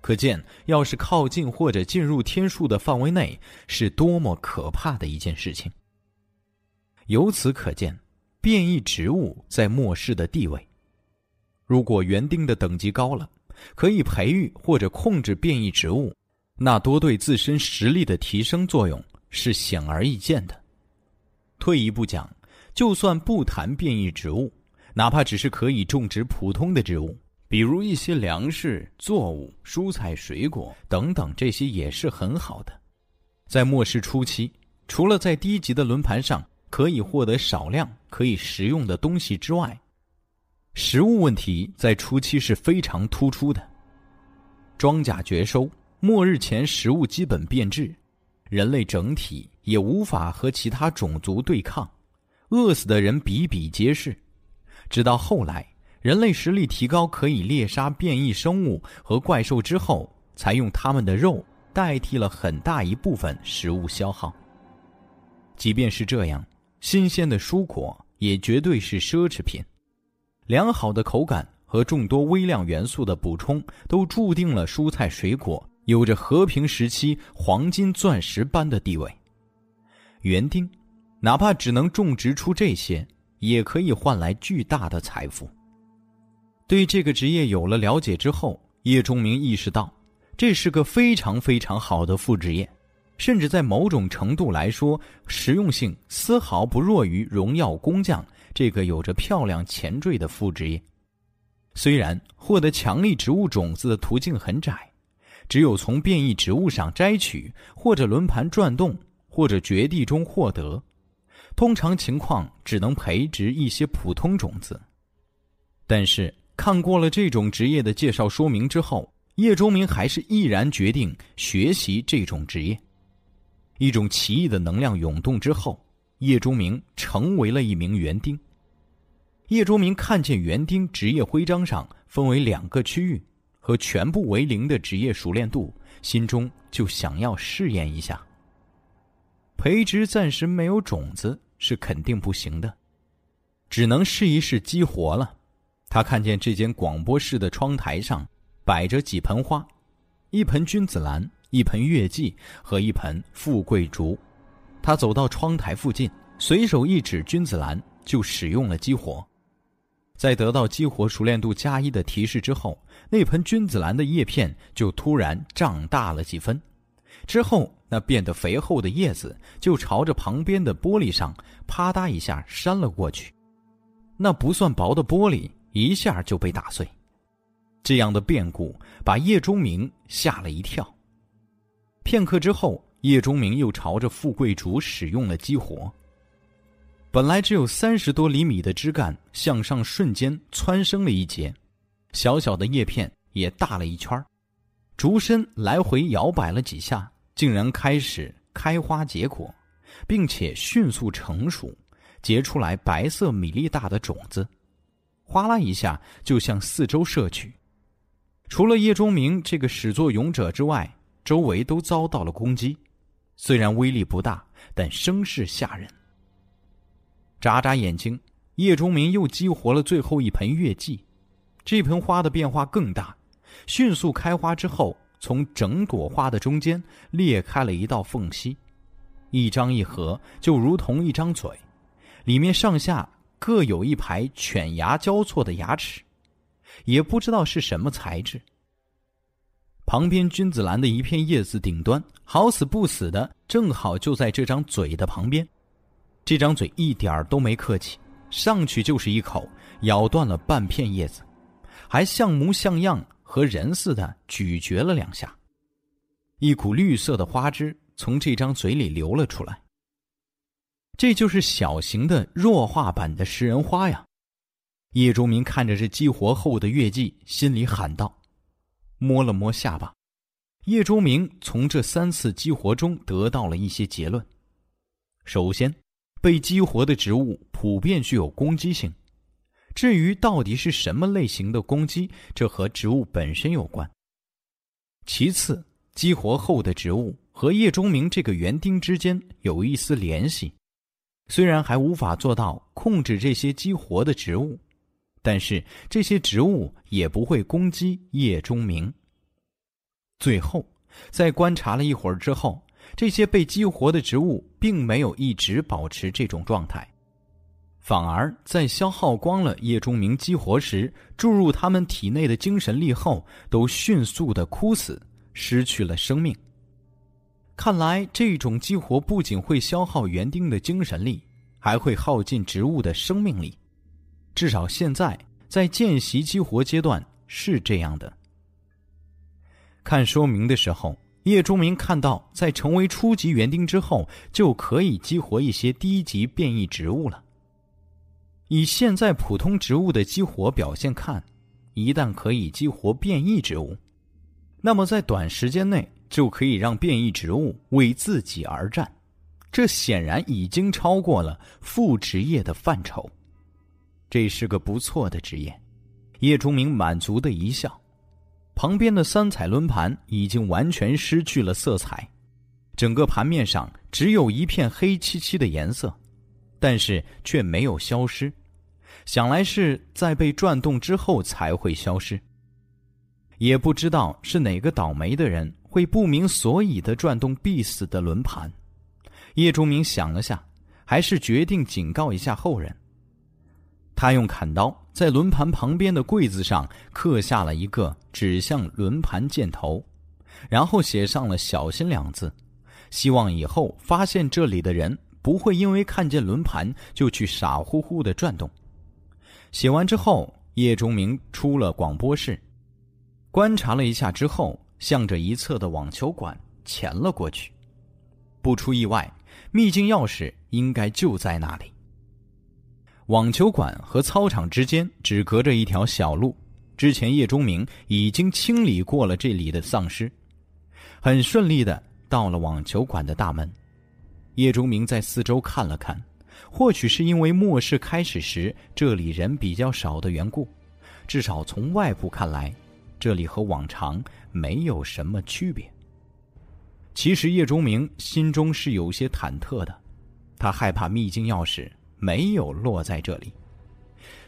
可见，要是靠近或者进入天数的范围内，是多么可怕的一件事情。由此可见，变异植物在末世的地位。如果园丁的等级高了，可以培育或者控制变异植物。那多对自身实力的提升作用是显而易见的。退一步讲，就算不谈变异植物，哪怕只是可以种植普通的植物，比如一些粮食作物、蔬菜、水果等等，这些也是很好的。在末世初期，除了在低级的轮盘上可以获得少量可以食用的东西之外，食物问题在初期是非常突出的。庄稼绝收。末日前，食物基本变质，人类整体也无法和其他种族对抗，饿死的人比比皆是。直到后来，人类实力提高，可以猎杀变异生物和怪兽之后，才用他们的肉代替了很大一部分食物消耗。即便是这样，新鲜的蔬果也绝对是奢侈品，良好的口感和众多微量元素的补充，都注定了蔬菜水果。有着和平时期黄金钻石般的地位，园丁，哪怕只能种植出这些，也可以换来巨大的财富。对这个职业有了了解之后，叶钟明意识到，这是个非常非常好的副职业，甚至在某种程度来说，实用性丝毫不弱于荣耀工匠这个有着漂亮前缀的副职业。虽然获得强力植物种子的途径很窄。只有从变异植物上摘取，或者轮盘转动，或者绝地中获得。通常情况只能培植一些普通种子。但是看过了这种职业的介绍说明之后，叶钟明还是毅然决定学习这种职业。一种奇异的能量涌动之后，叶钟明成为了一名园丁。叶钟明看见园丁职业徽章上分为两个区域。和全部为零的职业熟练度，心中就想要试验一下。培植暂时没有种子是肯定不行的，只能试一试激活了。他看见这间广播室的窗台上摆着几盆花，一盆君子兰，一盆月季和一盆富贵竹。他走到窗台附近，随手一指君子兰，就使用了激活。在得到激活熟练度加一的提示之后，那盆君子兰的叶片就突然胀大了几分，之后那变得肥厚的叶子就朝着旁边的玻璃上啪嗒一下扇了过去，那不算薄的玻璃一下就被打碎。这样的变故把叶钟明吓了一跳。片刻之后，叶钟明又朝着富贵竹使用了激活。本来只有三十多厘米的枝干向上瞬间蹿升了一截，小小的叶片也大了一圈竹身来回摇摆了几下，竟然开始开花结果，并且迅速成熟，结出来白色米粒大的种子。哗啦一下就向四周射去。除了叶钟明这个始作俑者之外，周围都遭到了攻击。虽然威力不大，但声势吓人。眨眨眼睛，叶钟明又激活了最后一盆月季。这盆花的变化更大，迅速开花之后，从整朵花的中间裂开了一道缝隙，一张一合，就如同一张嘴，里面上下各有一排犬牙交错的牙齿，也不知道是什么材质。旁边君子兰的一片叶子顶端，好死不死的，正好就在这张嘴的旁边。这张嘴一点儿都没客气，上去就是一口，咬断了半片叶子。还像模像样和人似的咀嚼了两下，一股绿色的花汁从这张嘴里流了出来。这就是小型的弱化版的食人花呀！叶钟明看着这激活后的月季，心里喊道：“摸了摸下巴。”叶钟明从这三次激活中得到了一些结论。首先，被激活的植物普遍具有攻击性。至于到底是什么类型的攻击，这和植物本身有关。其次，激活后的植物和叶钟明这个园丁之间有一丝联系，虽然还无法做到控制这些激活的植物，但是这些植物也不会攻击叶钟明。最后，在观察了一会儿之后，这些被激活的植物并没有一直保持这种状态。反而在消耗光了叶钟明激活时注入他们体内的精神力后，都迅速的枯死，失去了生命。看来这种激活不仅会消耗园丁的精神力，还会耗尽植物的生命力。至少现在在见习激活阶段是这样的。看说明的时候，叶钟明看到，在成为初级园丁之后，就可以激活一些低级变异植物了。以现在普通植物的激活表现看，一旦可以激活变异植物，那么在短时间内就可以让变异植物为自己而战。这显然已经超过了副职业的范畴，这是个不错的职业。叶钟明满足的一笑。旁边的三彩轮盘已经完全失去了色彩，整个盘面上只有一片黑漆漆的颜色，但是却没有消失。想来是在被转动之后才会消失。也不知道是哪个倒霉的人会不明所以的转动必死的轮盘。叶钟明想了下，还是决定警告一下后人。他用砍刀在轮盘旁边的柜子上刻下了一个指向轮盘箭头，然后写上了“小心”两字，希望以后发现这里的人不会因为看见轮盘就去傻乎乎的转动。写完之后，叶钟明出了广播室，观察了一下之后，向着一侧的网球馆潜了过去。不出意外，秘境钥匙应该就在那里。网球馆和操场之间只隔着一条小路，之前叶钟明已经清理过了这里的丧尸，很顺利的到了网球馆的大门。叶钟明在四周看了看。或许是因为末世开始时这里人比较少的缘故，至少从外部看来，这里和往常没有什么区别。其实叶钟明心中是有些忐忑的，他害怕秘境钥匙没有落在这里。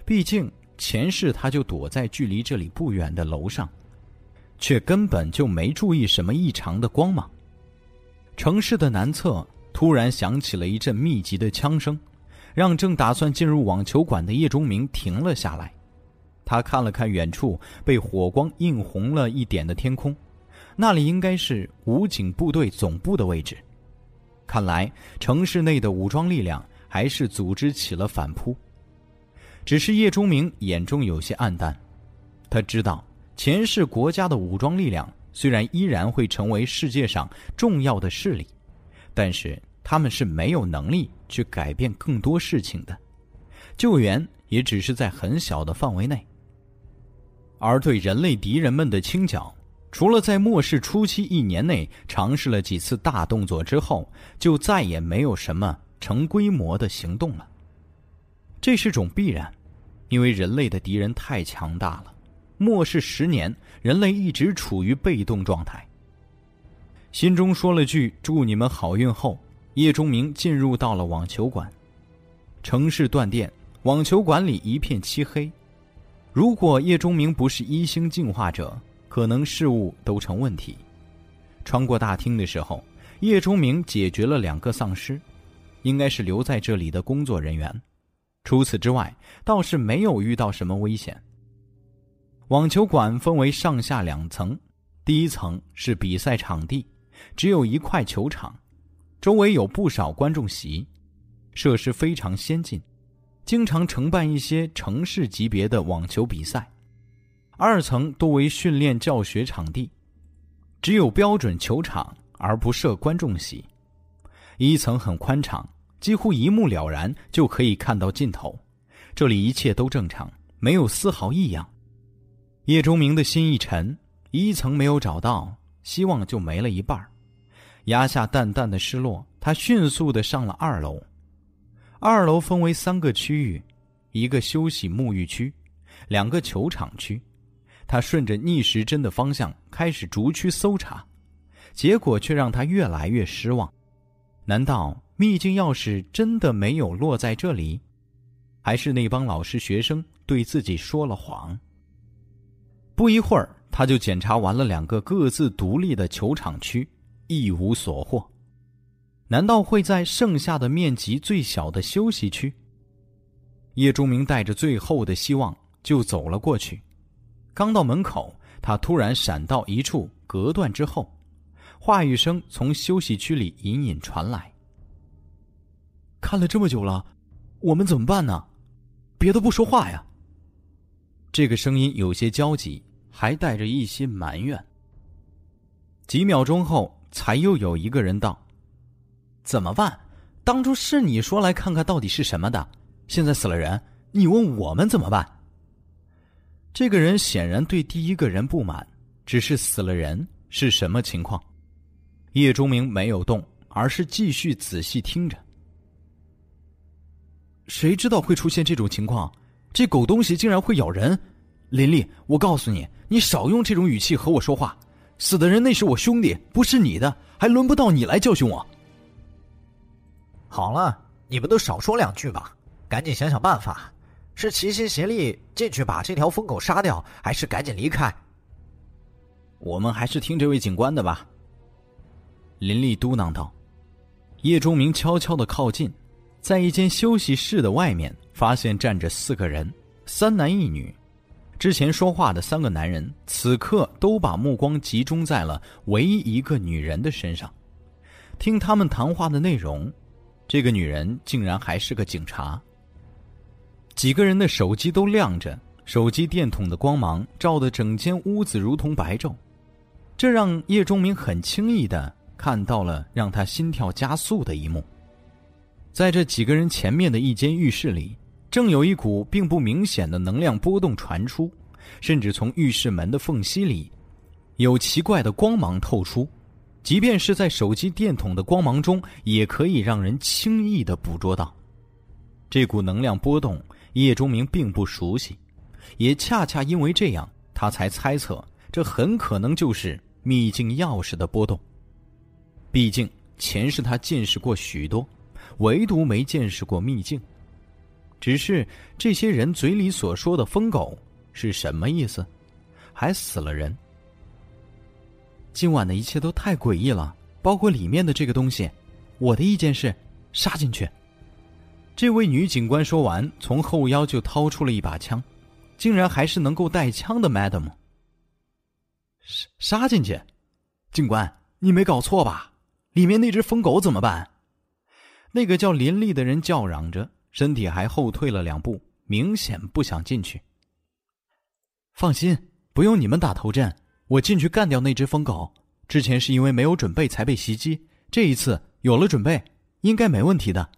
毕竟前世他就躲在距离这里不远的楼上，却根本就没注意什么异常的光芒。城市的南侧。突然响起了一阵密集的枪声，让正打算进入网球馆的叶钟明停了下来。他看了看远处被火光映红了一点的天空，那里应该是武警部队总部的位置。看来城市内的武装力量还是组织起了反扑。只是叶钟明眼中有些暗淡，他知道前世国家的武装力量虽然依然会成为世界上重要的势力。但是他们是没有能力去改变更多事情的，救援也只是在很小的范围内。而对人类敌人们的清剿，除了在末世初期一年内尝试了几次大动作之后，就再也没有什么成规模的行动了。这是种必然，因为人类的敌人太强大了。末世十年，人类一直处于被动状态。心中说了句“祝你们好运”后，叶钟明进入到了网球馆。城市断电，网球馆里一片漆黑。如果叶钟明不是一星进化者，可能事物都成问题。穿过大厅的时候，叶钟明解决了两个丧尸，应该是留在这里的工作人员。除此之外，倒是没有遇到什么危险。网球馆分为上下两层，第一层是比赛场地，只有一块球场，周围有不少观众席，设施非常先进。经常承办一些城市级别的网球比赛，二层多为训练教学场地，只有标准球场而不设观众席。一层很宽敞，几乎一目了然就可以看到尽头。这里一切都正常，没有丝毫异样。叶钟明的心一沉，一层没有找到，希望就没了一半压下淡淡的失落，他迅速的上了二楼。二楼分为三个区域，一个休息沐浴区，两个球场区。他顺着逆时针的方向开始逐区搜查，结果却让他越来越失望。难道秘境钥匙真的没有落在这里？还是那帮老师学生对自己说了谎？不一会儿，他就检查完了两个各自独立的球场区，一无所获。难道会在剩下的面积最小的休息区？叶钟明带着最后的希望就走了过去。刚到门口，他突然闪到一处隔断之后，话语声从休息区里隐隐传来：“看了这么久了，我们怎么办呢？别的不说话呀。”这个声音有些焦急，还带着一些埋怨。几秒钟后，才又有一个人道。怎么办？当初是你说来看看到底是什么的，现在死了人，你问我们怎么办？这个人显然对第一个人不满，只是死了人是什么情况？叶钟明没有动，而是继续仔细听着。谁知道会出现这种情况？这狗东西竟然会咬人！林丽，我告诉你，你少用这种语气和我说话。死的人那是我兄弟，不是你的，还轮不到你来教训我。好了，你们都少说两句吧，赶紧想想办法，是齐心协力进去把这条疯狗杀掉，还是赶紧离开？我们还是听这位警官的吧。林立嘟囔道。叶钟明悄悄的靠近，在一间休息室的外面，发现站着四个人，三男一女。之前说话的三个男人，此刻都把目光集中在了唯一一个女人的身上，听他们谈话的内容。这个女人竟然还是个警察。几个人的手机都亮着，手机电筒的光芒照得整间屋子如同白昼，这让叶钟明很轻易的看到了让他心跳加速的一幕。在这几个人前面的一间浴室里，正有一股并不明显的能量波动传出，甚至从浴室门的缝隙里，有奇怪的光芒透出。即便是在手机电筒的光芒中，也可以让人轻易的捕捉到这股能量波动。叶钟明并不熟悉，也恰恰因为这样，他才猜测这很可能就是秘境钥匙的波动。毕竟前世他见识过许多，唯独没见识过秘境。只是这些人嘴里所说的“疯狗”是什么意思？还死了人？今晚的一切都太诡异了，包括里面的这个东西。我的意见是，杀进去。这位女警官说完，从后腰就掏出了一把枪，竟然还是能够带枪的 Madam。杀杀进去，警官，你没搞错吧？里面那只疯狗怎么办？那个叫林立的人叫嚷着，身体还后退了两步，明显不想进去。放心，不用你们打头阵。我进去干掉那只疯狗，之前是因为没有准备才被袭击，这一次有了准备，应该没问题的。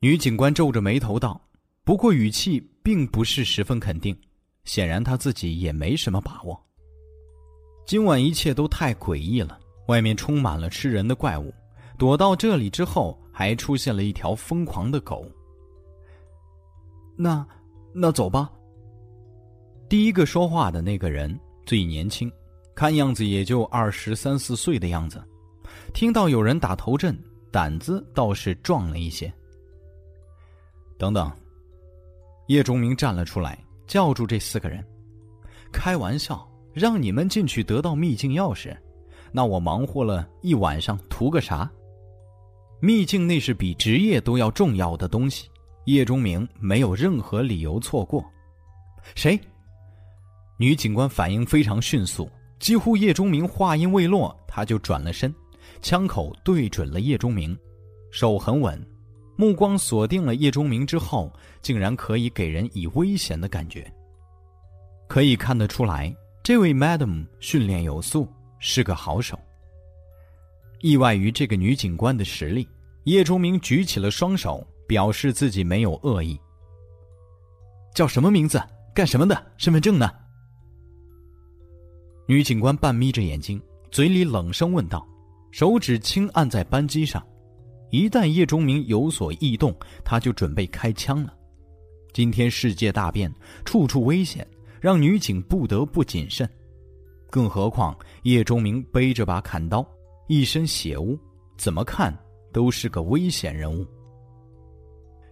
女警官皱着眉头道，不过语气并不是十分肯定，显然她自己也没什么把握。今晚一切都太诡异了，外面充满了吃人的怪物，躲到这里之后，还出现了一条疯狂的狗。那，那走吧，第一个说话的那个人最年轻，看样子也就二十三四岁的样子。听到有人打头阵，胆子倒是壮了一些。等等，叶钟明站了出来，叫住这四个人：“开玩笑，让你们进去得到秘境钥匙，那我忙活了一晚上，图个啥？秘境那是比职业都要重要的东西。”叶钟明没有任何理由错过。谁？女警官反应非常迅速，几乎叶钟明话音未落，他就转了身，枪口对准了叶钟明，手很稳，目光锁定了叶钟明之后，竟然可以给人以危险的感觉。可以看得出来，这位 Madam 训练有素，是个好手。意外于这个女警官的实力，叶钟明举起了双手。表示自己没有恶意。叫什么名字？干什么的？身份证呢？女警官半眯着眼睛，嘴里冷声问道，手指轻按在扳机上。一旦叶钟明有所异动，他就准备开枪了。今天世界大变，处处危险，让女警不得不谨慎。更何况叶钟明背着把砍刀，一身血污，怎么看都是个危险人物。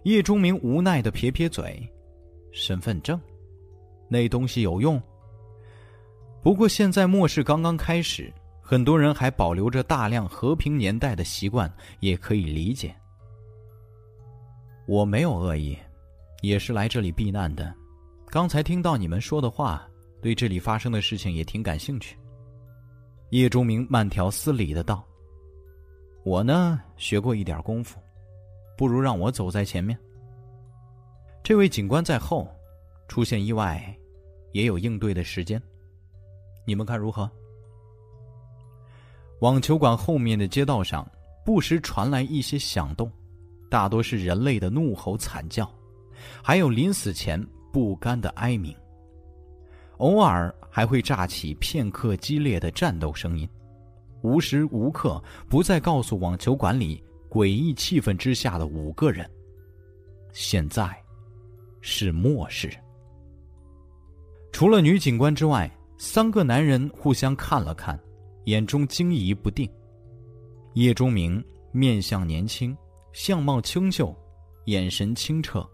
叶钟明无奈的撇撇嘴：“身份证，那东西有用。不过现在末世刚刚开始，很多人还保留着大量和平年代的习惯，也可以理解。我没有恶意，也是来这里避难的。刚才听到你们说的话，对这里发生的事情也挺感兴趣。”叶钟明慢条斯理的道：“我呢，学过一点功夫。”不如让我走在前面。这位警官在后，出现意外，也有应对的时间。你们看如何？网球馆后面的街道上，不时传来一些响动，大多是人类的怒吼惨叫，还有临死前不甘的哀鸣。偶尔还会炸起片刻激烈的战斗声音，无时无刻不在告诉网球馆里。诡异气氛之下的五个人，现在是末世。除了女警官之外，三个男人互相看了看，眼中惊疑不定。叶钟明面相年轻，相貌清秀，眼神清澈，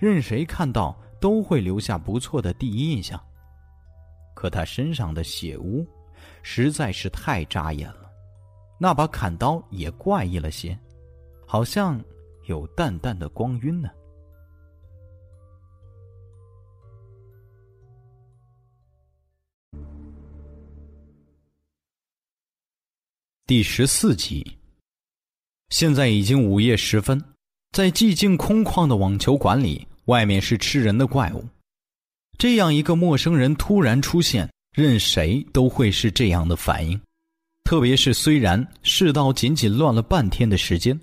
任谁看到都会留下不错的第一印象。可他身上的血污实在是太扎眼了，那把砍刀也怪异了些。好像有淡淡的光晕呢。第十四集，现在已经午夜时分，在寂静空旷的网球馆里，外面是吃人的怪物。这样一个陌生人突然出现，任谁都会是这样的反应。特别是虽然世道仅仅乱了半天的时间，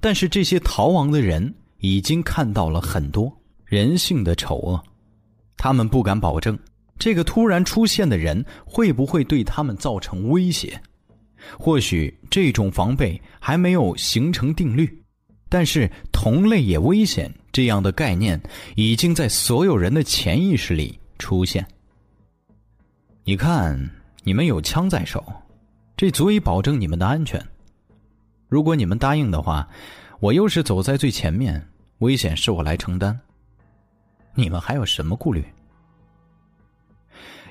但是这些逃亡的人已经看到了很多人性的丑恶，他们不敢保证这个突然出现的人会不会对他们造成威胁。或许这种防备还没有形成定律，但是同类也危险这样的概念已经在所有人的潜意识里出现。你看，你们有枪在手。这足以保证你们的安全。如果你们答应的话，我又是走在最前面，危险是我来承担。你们还有什么顾虑？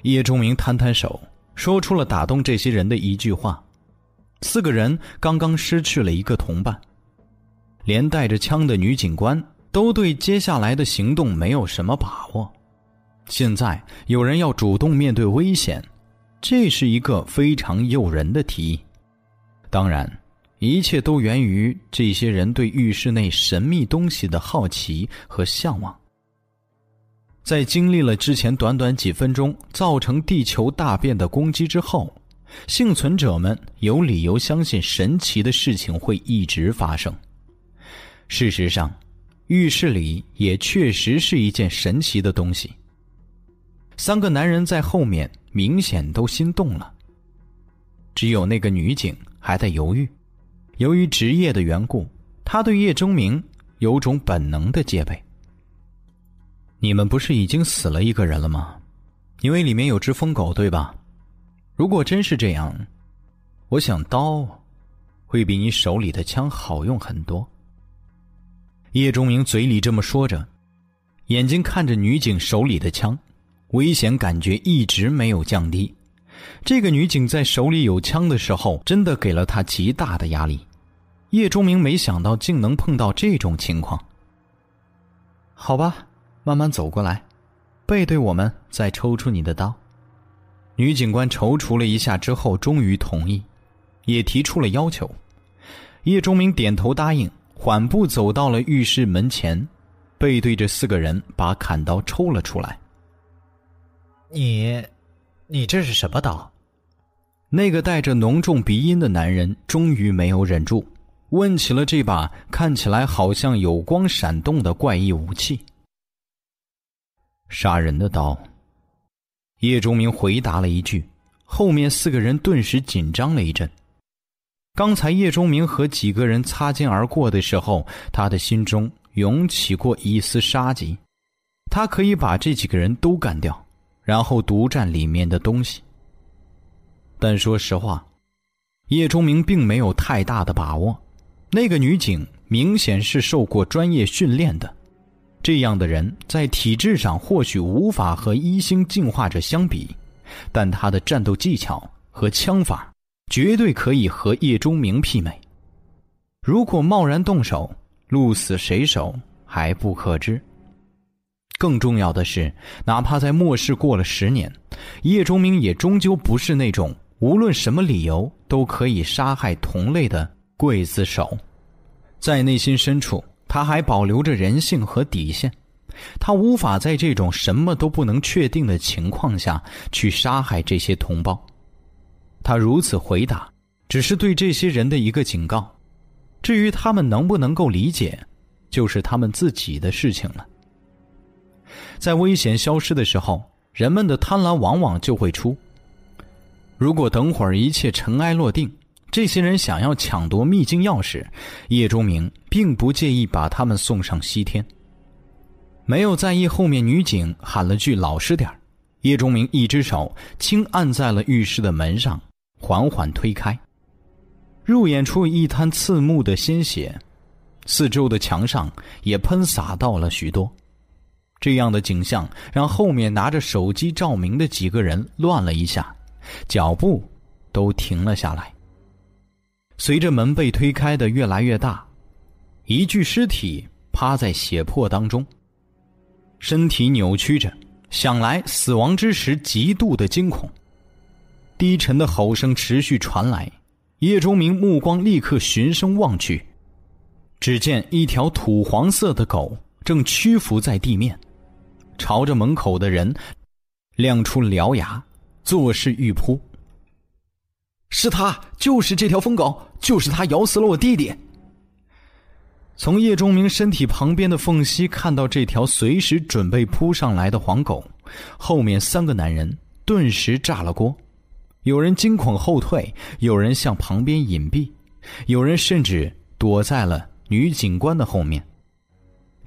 叶钟明摊摊手，说出了打动这些人的一句话：四个人刚刚失去了一个同伴，连带着枪的女警官都对接下来的行动没有什么把握。现在有人要主动面对危险。这是一个非常诱人的提议，当然，一切都源于这些人对浴室内神秘东西的好奇和向往。在经历了之前短短几分钟造成地球大变的攻击之后，幸存者们有理由相信神奇的事情会一直发生。事实上，浴室里也确实是一件神奇的东西。三个男人在后面。明显都心动了。只有那个女警还在犹豫，由于职业的缘故，她对叶钟明有种本能的戒备。你们不是已经死了一个人了吗？因为里面有只疯狗，对吧？如果真是这样，我想刀会比你手里的枪好用很多。叶钟明嘴里这么说着，眼睛看着女警手里的枪，危险感觉一直没有降低。这个女警在手里有枪的时候，真的给了他极大的压力。叶钟明没想到竟能碰到这种情况。好吧，慢慢走过来，背对我们，再抽出你的刀。女警官踌躇了一下之后，终于同意，也提出了要求。叶钟明点头答应，缓步走到了浴室门前，背对着四个人，把砍刀抽了出来。你，你这是什么刀？那个带着浓重鼻音的男人终于没有忍住。问起了这把看起来好像有光闪动的怪异武器。杀人的刀。叶钟明回答了一句，后面四个人顿时紧张了一阵。刚才叶钟明和几个人擦肩而过的时候，他的心中涌起过一丝杀机，他可以把这几个人都干掉，然后独占里面的东西。但说实话，叶钟明并没有太大的把握。那个女警明显是受过专业训练的，这样的人在体质上或许无法和一星进化者相比，但他的战斗技巧和枪法绝对可以和叶钟明媲美。如果贸然动手，鹿死谁手还不可知。更重要的是，哪怕在末世过了十年，叶钟明也终究不是那种无论什么理由都可以杀害同类的。刽子手，在内心深处，他还保留着人性和底线。他无法在这种什么都不能确定的情况下去杀害这些同胞。他如此回答，只是对这些人的一个警告。至于他们能不能够理解，就是他们自己的事情了。在危险消失的时候，人们的贪婪往往就会出。如果等会儿一切尘埃落定，这些人想要抢夺秘境钥匙，叶钟明并不介意把他们送上西天。没有在意后面女警喊了句“老实点叶钟明一只手轻按在了浴室的门上，缓缓推开。入眼处一滩刺目的鲜血，四周的墙上也喷洒到了许多。这样的景象让后面拿着手机照明的几个人乱了一下，脚步都停了下来。随着门被推开的越来越大，一具尸体趴在血泊当中，身体扭曲着，想来死亡之时极度的惊恐。低沉的吼声持续传来，叶钟明目光立刻循声望去，只见一条土黄色的狗正屈服在地面，朝着门口的人亮出獠牙，作势欲扑。是他，就是这条疯狗，就是他咬死了我弟弟。从叶钟明身体旁边的缝隙看到这条随时准备扑上来的黄狗，后面三个男人顿时炸了锅，有人惊恐后退，有人向旁边隐蔽，有人甚至躲在了女警官的后面。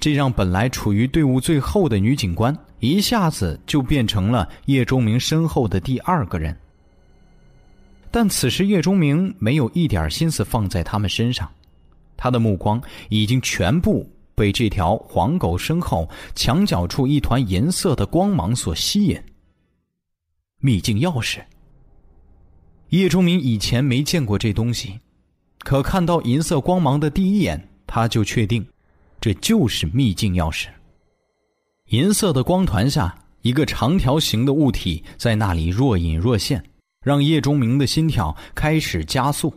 这让本来处于队伍最后的女警官一下子就变成了叶钟明身后的第二个人。但此时叶钟明没有一点心思放在他们身上，他的目光已经全部被这条黄狗身后墙角处一团银色的光芒所吸引。秘境钥匙。叶钟明以前没见过这东西，可看到银色光芒的第一眼，他就确定，这就是秘境钥匙。银色的光团下，一个长条形的物体在那里若隐若现。让叶钟明的心跳开始加速，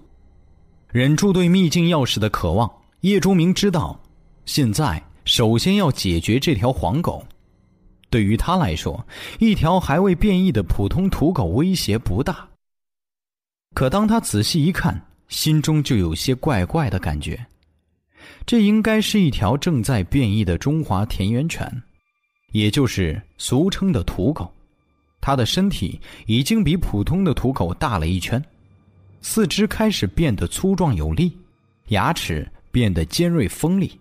忍住对秘境钥匙的渴望。叶钟明知道，现在首先要解决这条黄狗。对于他来说，一条还未变异的普通土狗威胁不大。可当他仔细一看，心中就有些怪怪的感觉。这应该是一条正在变异的中华田园犬，也就是俗称的土狗。它的身体已经比普通的土狗大了一圈，四肢开始变得粗壮有力，牙齿变得尖锐锋利，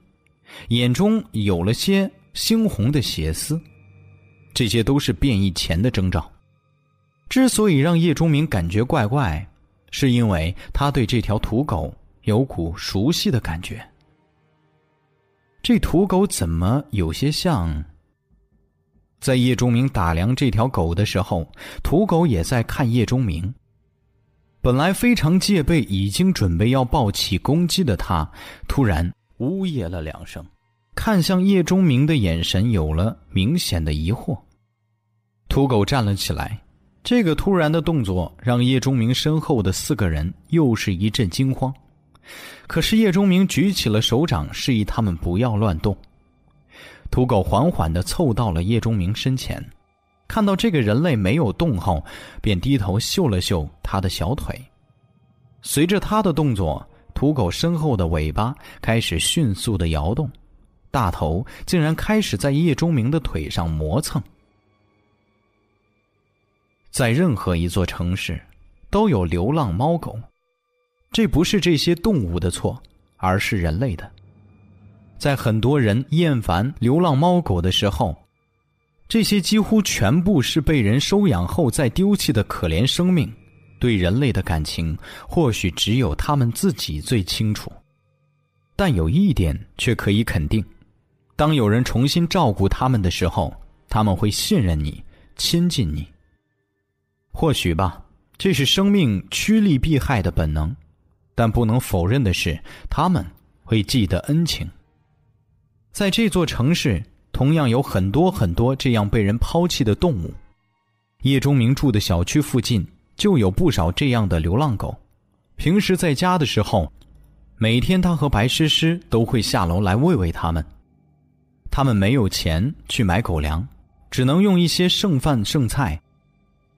眼中有了些猩红的血丝，这些都是变异前的征兆。之所以让叶钟明感觉怪怪，是因为他对这条土狗有股熟悉的感觉。这土狗怎么有些像？在叶钟明打量这条狗的时候，土狗也在看叶钟明。本来非常戒备、已经准备要暴起攻击的他，突然呜咽了两声，看向叶钟明的眼神有了明显的疑惑。土狗站了起来，这个突然的动作让叶钟明身后的四个人又是一阵惊慌。可是叶钟明举起了手掌，示意他们不要乱动。土狗缓缓的凑到了叶钟明身前，看到这个人类没有动后，便低头嗅了嗅他的小腿。随着他的动作，土狗身后的尾巴开始迅速的摇动，大头竟然开始在叶钟明的腿上磨蹭。在任何一座城市，都有流浪猫狗。这不是这些动物的错，而是人类的。在很多人厌烦流浪猫狗的时候，这些几乎全部是被人收养后再丢弃的可怜生命，对人类的感情或许只有他们自己最清楚。但有一点却可以肯定：当有人重新照顾他们的时候，他们会信任你，亲近你。或许吧，这是生命趋利避害的本能。但不能否认的是，他们会记得恩情。在这座城市，同样有很多很多这样被人抛弃的动物。叶钟明住的小区附近就有不少这样的流浪狗。平时在家的时候，每天他和白诗诗都会下楼来喂喂它们。他们没有钱去买狗粮，只能用一些剩饭剩菜，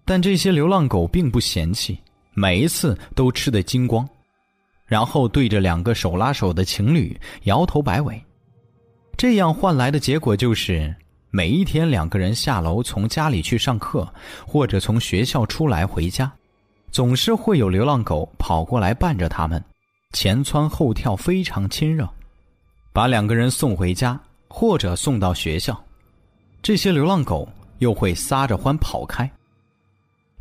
但这些流浪狗并不嫌弃，每一次都吃得精光。然后对着两个手拉手的情侣摇头摆尾，这样换来的结果就是，每一天两个人下楼从家里去上课，或者从学校出来回家，总是会有流浪狗跑过来伴着他们，前蹿后跳，非常亲热，把两个人送回家或者送到学校，这些流浪狗又会撒着欢跑开。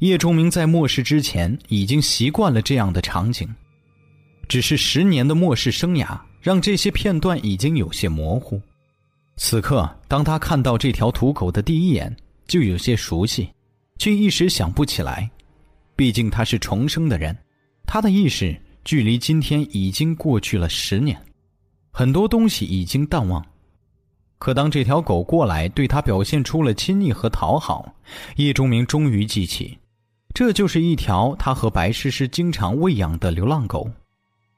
叶钟明在末世之前已经习惯了这样的场景。只是十年的末世生涯，让这些片段已经有些模糊。此刻，当他看到这条土狗的第一眼，就有些熟悉，却一时想不起来。毕竟他是重生的人，他的意识距离今天已经过去了十年，很多东西已经淡忘。可当这条狗过来对他表现出了亲昵和讨好，叶钟明终于记起，这就是一条他和白诗诗经常喂养的流浪狗。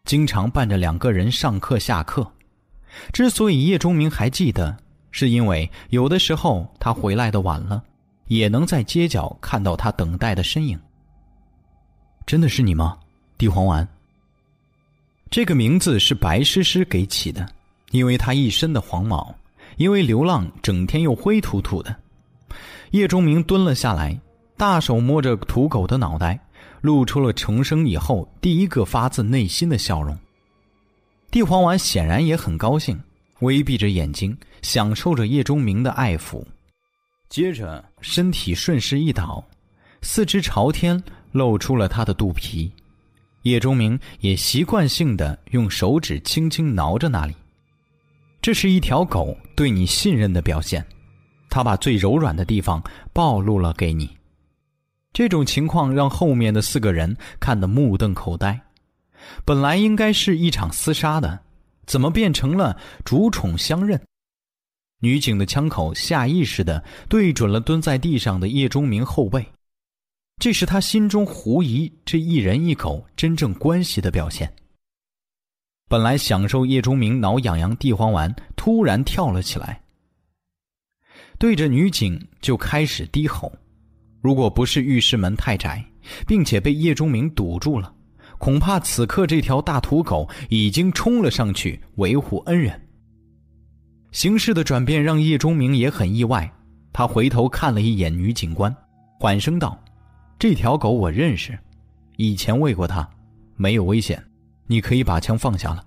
经常伴着两个人上课下课。之所以叶钟明还记得，是因为有的时候他回来的晚了，也能在街角看到他等待的身影。真的是你吗，地黄丸？这个名字是白诗诗给起的，因为他一身的黄毛，因为流浪，整天又灰秃秃的。叶钟明蹲了下来，大手摸着土狗的脑袋。露出了重生以后第一个发自内心的笑容。地黄丸显然也很高兴，微闭着眼睛，享受着叶钟明的爱抚，接着身体顺势一倒，四肢朝天，露出了他的肚皮。叶钟明也习惯性的用手指轻轻挠着那里。这是一条狗对你信任的表现，它把最柔软的地方暴露了给你。这种情况让后面的四个人看得目瞪口呆。本来应该是一场厮杀的，怎么变成了主宠相认？女警的枪口下意识的对准了蹲在地上的叶钟明后背，这是他心中狐疑这一人一狗真正关系的表现。本来享受叶钟明挠痒痒地黄丸，突然跳了起来，对着女警就开始低吼。如果不是浴室门太窄，并且被叶钟明堵住了，恐怕此刻这条大土狗已经冲了上去维护恩人。形势的转变让叶钟明也很意外，他回头看了一眼女警官，缓声道：“这条狗我认识，以前喂过它，没有危险，你可以把枪放下了。”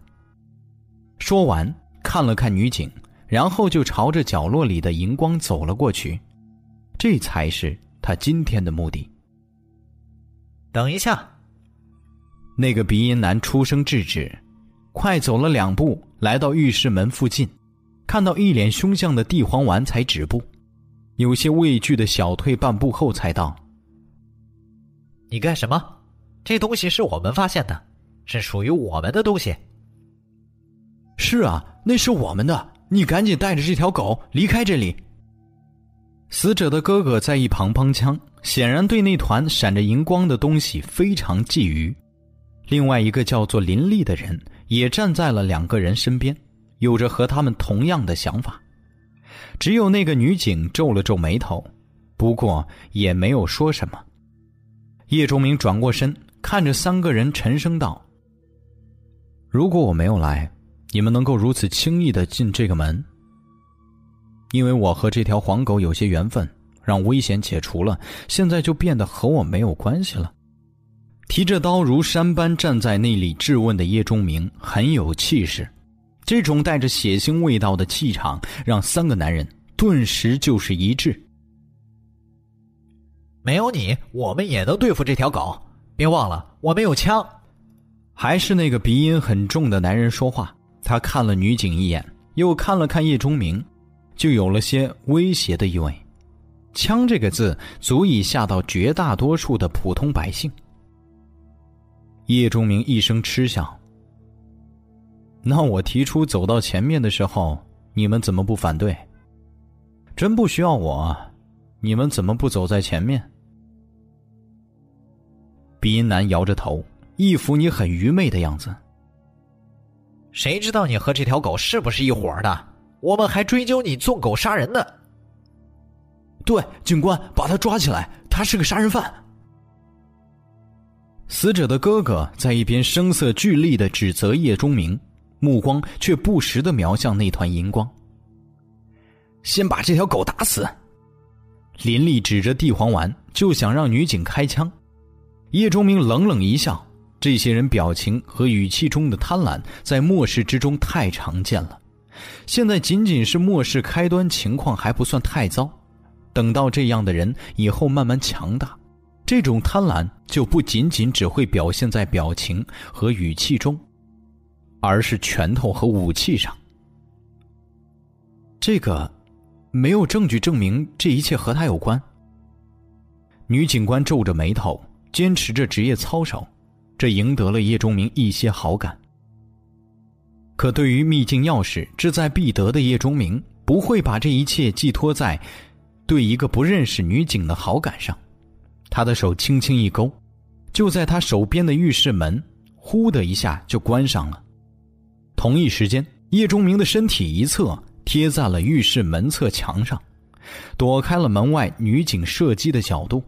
说完，看了看女警，然后就朝着角落里的荧光走了过去。这才是他今天的目的。等一下，那个鼻音男出声制止，快走了两步，来到浴室门附近，看到一脸凶相的地黄丸才止步，有些畏惧的小退半步后才道：“你干什么？这东西是我们发现的，是属于我们的东西。”是啊，那是我们的。你赶紧带着这条狗离开这里。死者的哥哥在一旁帮腔，显然对那团闪着荧光的东西非常觊觎。另外一个叫做林立的人也站在了两个人身边，有着和他们同样的想法。只有那个女警皱了皱眉头，不过也没有说什么。叶钟明转过身，看着三个人，沉声道：“如果我没有来。”你们能够如此轻易的进这个门，因为我和这条黄狗有些缘分，让危险解除了，现在就变得和我没有关系了。提着刀如山般站在那里质问的叶钟明很有气势，这种带着血腥味道的气场让三个男人顿时就是一致。没有你，我们也能对付这条狗。别忘了，我们有枪。还是那个鼻音很重的男人说话。他看了女警一眼，又看了看叶钟明，就有了些威胁的意味。枪这个字足以吓到绝大多数的普通百姓。叶钟明一声嗤笑：“那我提出走到前面的时候，你们怎么不反对？真不需要我，你们怎么不走在前面？”鼻音男摇着头，一副你很愚昧的样子。谁知道你和这条狗是不是一伙的？我们还追究你纵狗杀人呢。对，警官，把他抓起来，他是个杀人犯。死者的哥哥在一边声色俱厉的指责叶钟明，目光却不时的瞄向那团银光。先把这条狗打死！林立指着地黄丸就想让女警开枪，叶钟明冷冷一笑。这些人表情和语气中的贪婪，在末世之中太常见了。现在仅仅是末世开端，情况还不算太糟。等到这样的人以后慢慢强大，这种贪婪就不仅仅只会表现在表情和语气中，而是拳头和武器上。这个，没有证据证明这一切和他有关。女警官皱着眉头，坚持着职业操守。这赢得了叶钟明一些好感，可对于秘境钥匙志在必得的叶钟明，不会把这一切寄托在对一个不认识女警的好感上。他的手轻轻一勾，就在他手边的浴室门“呼”的一下就关上了。同一时间，叶钟明的身体一侧贴在了浴室门侧墙上，躲开了门外女警射击的角度。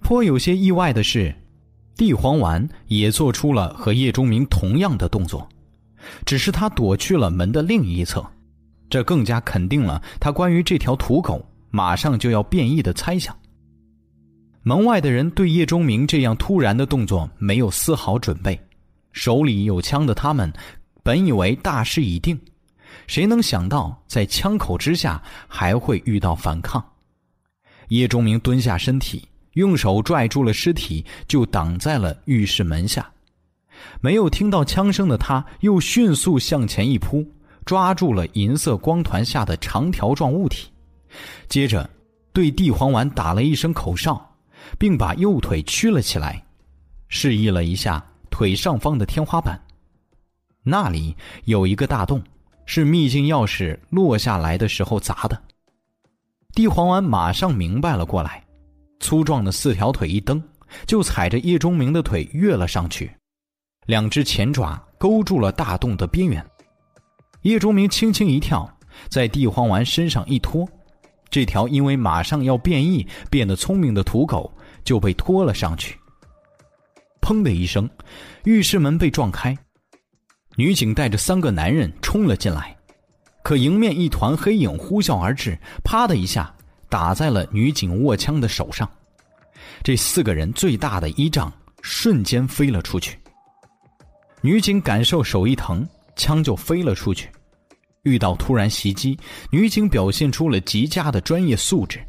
颇有些意外的是。地黄丸也做出了和叶钟明同样的动作，只是他躲去了门的另一侧，这更加肯定了他关于这条土狗马上就要变异的猜想。门外的人对叶钟明这样突然的动作没有丝毫准备，手里有枪的他们本以为大势已定，谁能想到在枪口之下还会遇到反抗？叶钟明蹲下身体。用手拽住了尸体，就挡在了浴室门下。没有听到枪声的他，又迅速向前一扑，抓住了银色光团下的长条状物体。接着，对地黄丸打了一声口哨，并把右腿屈了起来，示意了一下腿上方的天花板。那里有一个大洞，是秘境钥匙落下来的时候砸的。地黄丸马上明白了过来。粗壮的四条腿一蹬，就踩着叶钟明的腿跃了上去，两只前爪勾住了大洞的边缘。叶钟明轻轻一跳，在地黄丸身上一拖，这条因为马上要变异变得聪明的土狗就被拖了上去。砰的一声，浴室门被撞开，女警带着三个男人冲了进来，可迎面一团黑影呼啸而至，啪的一下。打在了女警握枪的手上，这四个人最大的依仗瞬间飞了出去。女警感受手一疼，枪就飞了出去。遇到突然袭击，女警表现出了极佳的专业素质，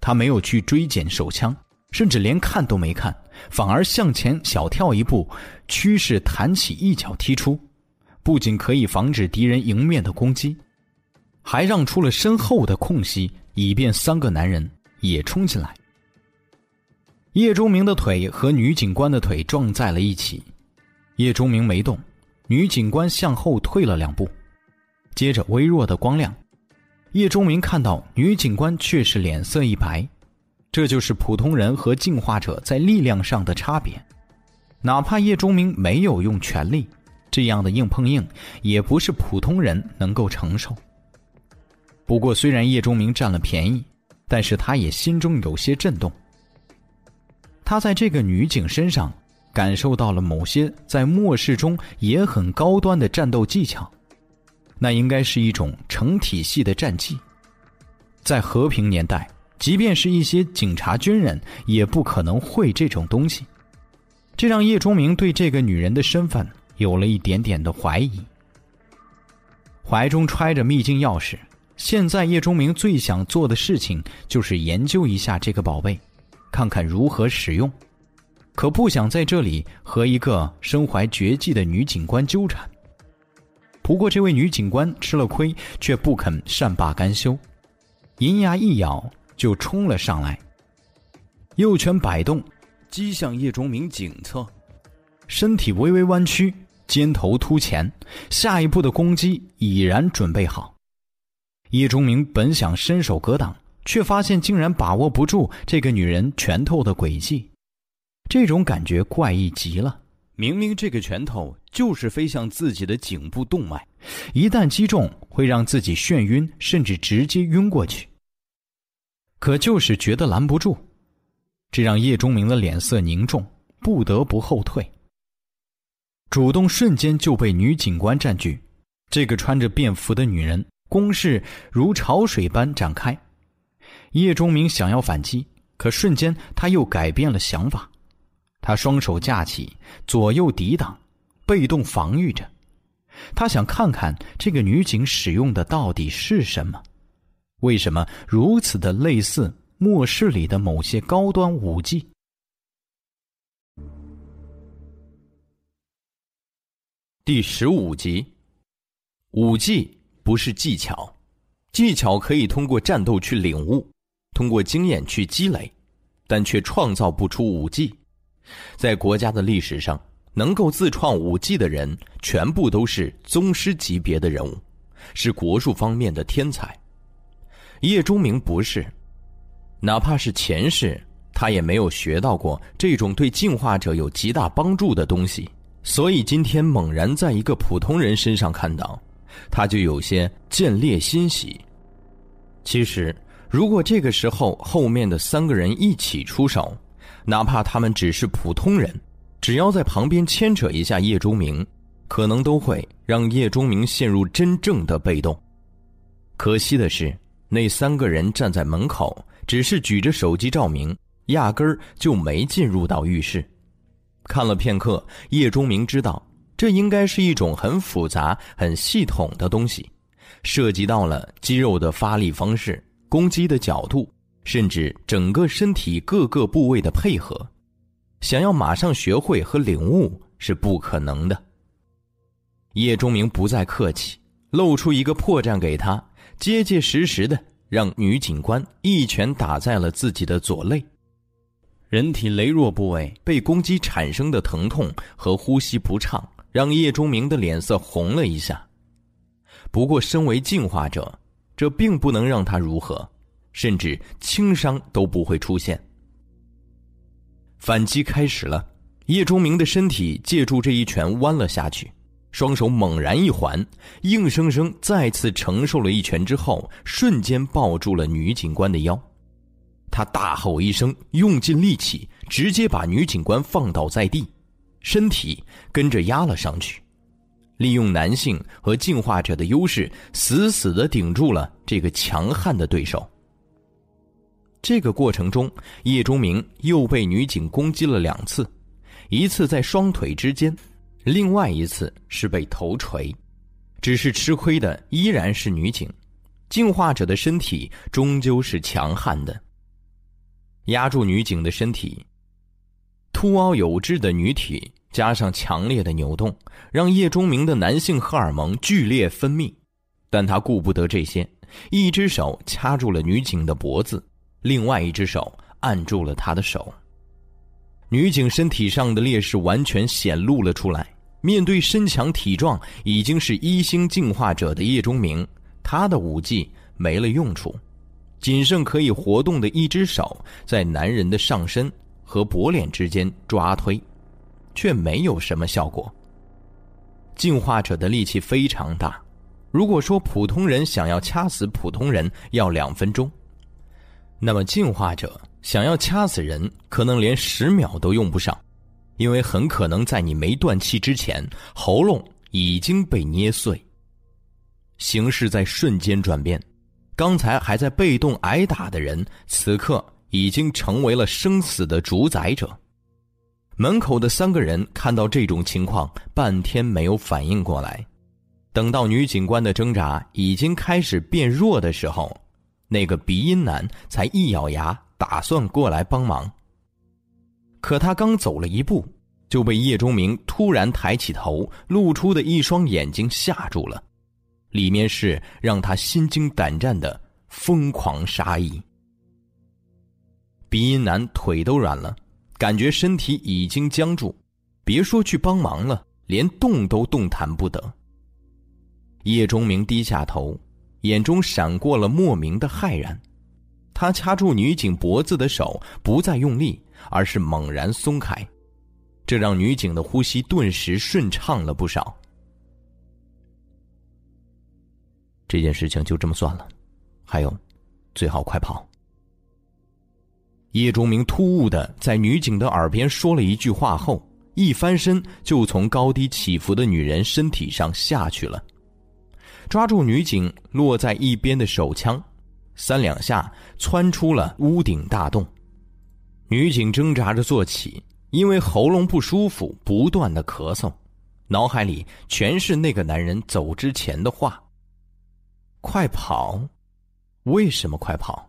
他没有去追捡手枪，甚至连看都没看，反而向前小跳一步，趋势弹起一脚踢出，不仅可以防止敌人迎面的攻击，还让出了身后的空隙，以便三个男人也冲进来。叶忠明的腿和女警官的腿撞在了一起，叶钟明没动，女警官向后退了两步，接着微弱的光亮，叶钟明看到女警官却是脸色一白，这就是普通人和进化者在力量上的差别，哪怕叶钟明没有用全力，这样的硬碰硬也不是普通人能够承受。不过虽然叶钟明占了便宜，但是他也心中有些震动。他在这个女警身上感受到了某些在末世中也很高端的战斗技巧，那应该是一种成体系的战技。在和平年代，即便是一些警察军人也不可能会这种东西，这让叶钟明对这个女人的身份有了一点点的怀疑。怀中揣着秘境钥匙，现在叶钟明最想做的事情就是研究一下这个宝贝。看看如何使用，可不想在这里和一个身怀绝技的女警官纠缠。不过，这位女警官吃了亏，却不肯善罢甘休，银牙一咬就冲了上来，右拳摆动，击向叶钟明颈侧，身体微微弯曲，肩头突前，下一步的攻击已然准备好。叶钟明本想伸手格挡。却发现竟然把握不住这个女人拳头的轨迹，这种感觉怪异极了。明明这个拳头就是飞向自己的颈部动脉，一旦击中会让自己眩晕，甚至直接晕过去。可就是觉得拦不住，这让叶钟明的脸色凝重，不得不后退。主动瞬间就被女警官占据，这个穿着便服的女人攻势如潮水般展开。叶钟明想要反击，可瞬间他又改变了想法。他双手架起，左右抵挡，被动防御着。他想看看这个女警使用的到底是什么？为什么如此的类似末世里的某些高端武技？第十五集，武技不是技巧，技巧可以通过战斗去领悟。通过经验去积累，但却创造不出武技。在国家的历史上，能够自创武技的人，全部都是宗师级别的人物，是国术方面的天才。叶钟明不是，哪怕是前世，他也没有学到过这种对进化者有极大帮助的东西，所以今天猛然在一个普通人身上看到，他就有些见猎欣喜。其实。如果这个时候后面的三个人一起出手，哪怕他们只是普通人，只要在旁边牵扯一下叶钟明，可能都会让叶钟明陷入真正的被动。可惜的是，那三个人站在门口，只是举着手机照明，压根儿就没进入到浴室。看了片刻，叶钟明知道，这应该是一种很复杂、很系统的东西，涉及到了肌肉的发力方式。攻击的角度，甚至整个身体各个部位的配合，想要马上学会和领悟是不可能的。叶钟明不再客气，露出一个破绽给他，结结实实的让女警官一拳打在了自己的左肋。人体羸弱部位被攻击产生的疼痛和呼吸不畅，让叶钟明的脸色红了一下。不过，身为进化者。这并不能让他如何，甚至轻伤都不会出现。反击开始了，叶忠明的身体借助这一拳弯了下去，双手猛然一环，硬生生再次承受了一拳之后，瞬间抱住了女警官的腰。他大吼一声，用尽力气，直接把女警官放倒在地，身体跟着压了上去。利用男性和进化者的优势，死死的顶住了这个强悍的对手。这个过程中，叶钟明又被女警攻击了两次，一次在双腿之间，另外一次是被头锤。只是吃亏的依然是女警，进化者的身体终究是强悍的。压住女警的身体。凸凹有致的女体加上强烈的扭动，让叶钟明的男性荷尔蒙剧烈分泌。但他顾不得这些，一只手掐住了女警的脖子，另外一只手按住了他的手。女警身体上的劣势完全显露了出来。面对身强体壮、已经是一星进化者的叶钟明，他的武技没了用处，仅剩可以活动的一只手在男人的上身和脖脸之间抓推，却没有什么效果。进化者的力气非常大，如果说普通人想要掐死普通人要两分钟，那么进化者想要掐死人，可能连十秒都用不上。因为很可能在你没断气之前，喉咙已经被捏碎。形势在瞬间转变，刚才还在被动挨打的人，此刻已经成为了生死的主宰者。门口的三个人看到这种情况，半天没有反应过来。等到女警官的挣扎已经开始变弱的时候，那个鼻音男才一咬牙，打算过来帮忙。可他刚走了一步，就被叶钟明突然抬起头露出的一双眼睛吓住了，里面是让他心惊胆战的疯狂杀意。鼻音男腿都软了，感觉身体已经僵住，别说去帮忙了，连动都动弹不得。叶钟明低下头，眼中闪过了莫名的骇然，他掐住女警脖子的手不再用力。而是猛然松开，这让女警的呼吸顿时顺畅了不少。这件事情就这么算了，还有，最好快跑。叶钟明突兀的在女警的耳边说了一句话后，一翻身就从高低起伏的女人身体上下去了，抓住女警落在一边的手枪，三两下窜出了屋顶大洞。女警挣扎着坐起，因为喉咙不舒服，不断的咳嗽，脑海里全是那个男人走之前的话：“快跑！为什么快跑？”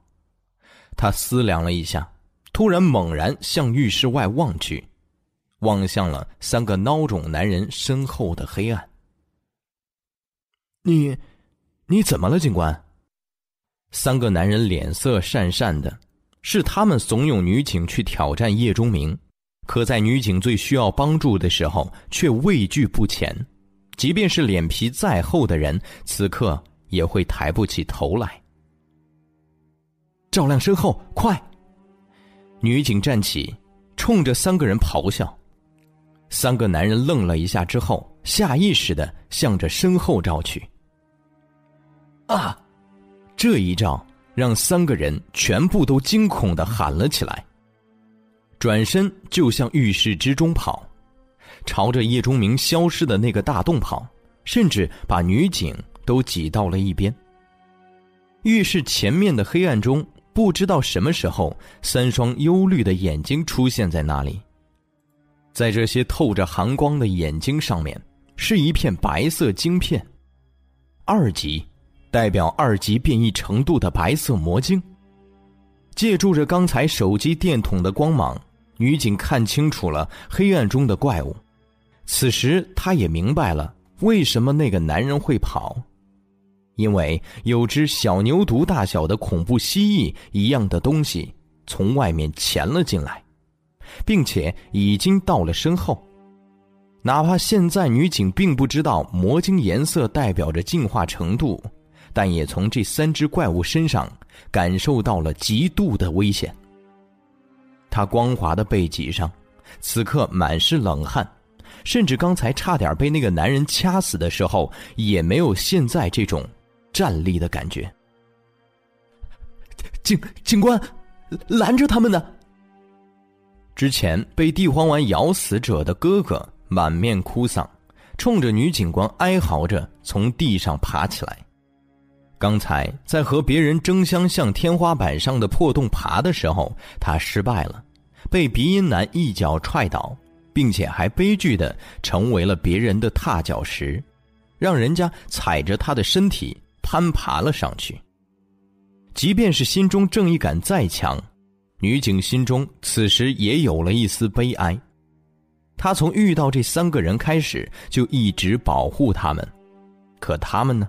他思量了一下，突然猛然向浴室外望去，望向了三个孬种男人身后的黑暗。你，你怎么了，警官？三个男人脸色讪讪的。是他们怂恿女警去挑战叶钟明，可在女警最需要帮助的时候却畏惧不前，即便是脸皮再厚的人，此刻也会抬不起头来。照亮身后，快！女警站起，冲着三个人咆哮。三个男人愣了一下之后，下意识的向着身后照去。啊！这一照。让三个人全部都惊恐的喊了起来，转身就向浴室之中跑，朝着叶钟明消失的那个大洞跑，甚至把女警都挤到了一边。浴室前面的黑暗中，不知道什么时候，三双忧虑的眼睛出现在那里，在这些透着寒光的眼睛上面，是一片白色晶片，二级。代表二级变异程度的白色魔晶。借助着刚才手机电筒的光芒，女警看清楚了黑暗中的怪物。此时，她也明白了为什么那个男人会跑，因为有只小牛犊大小的恐怖蜥蜴一样的东西从外面潜了进来，并且已经到了身后。哪怕现在女警并不知道魔晶颜色代表着进化程度。但也从这三只怪物身上感受到了极度的危险。他光滑的背脊上，此刻满是冷汗，甚至刚才差点被那个男人掐死的时候，也没有现在这种站立的感觉。警警官，拦着他们呢！之前被地黄丸咬死者的哥哥满面哭丧，冲着女警官哀嚎着从地上爬起来。刚才在和别人争相向天花板上的破洞爬的时候，他失败了，被鼻音男一脚踹倒，并且还悲剧的成为了别人的踏脚石，让人家踩着他的身体攀爬了上去。即便是心中正义感再强，女警心中此时也有了一丝悲哀。她从遇到这三个人开始，就一直保护他们，可他们呢，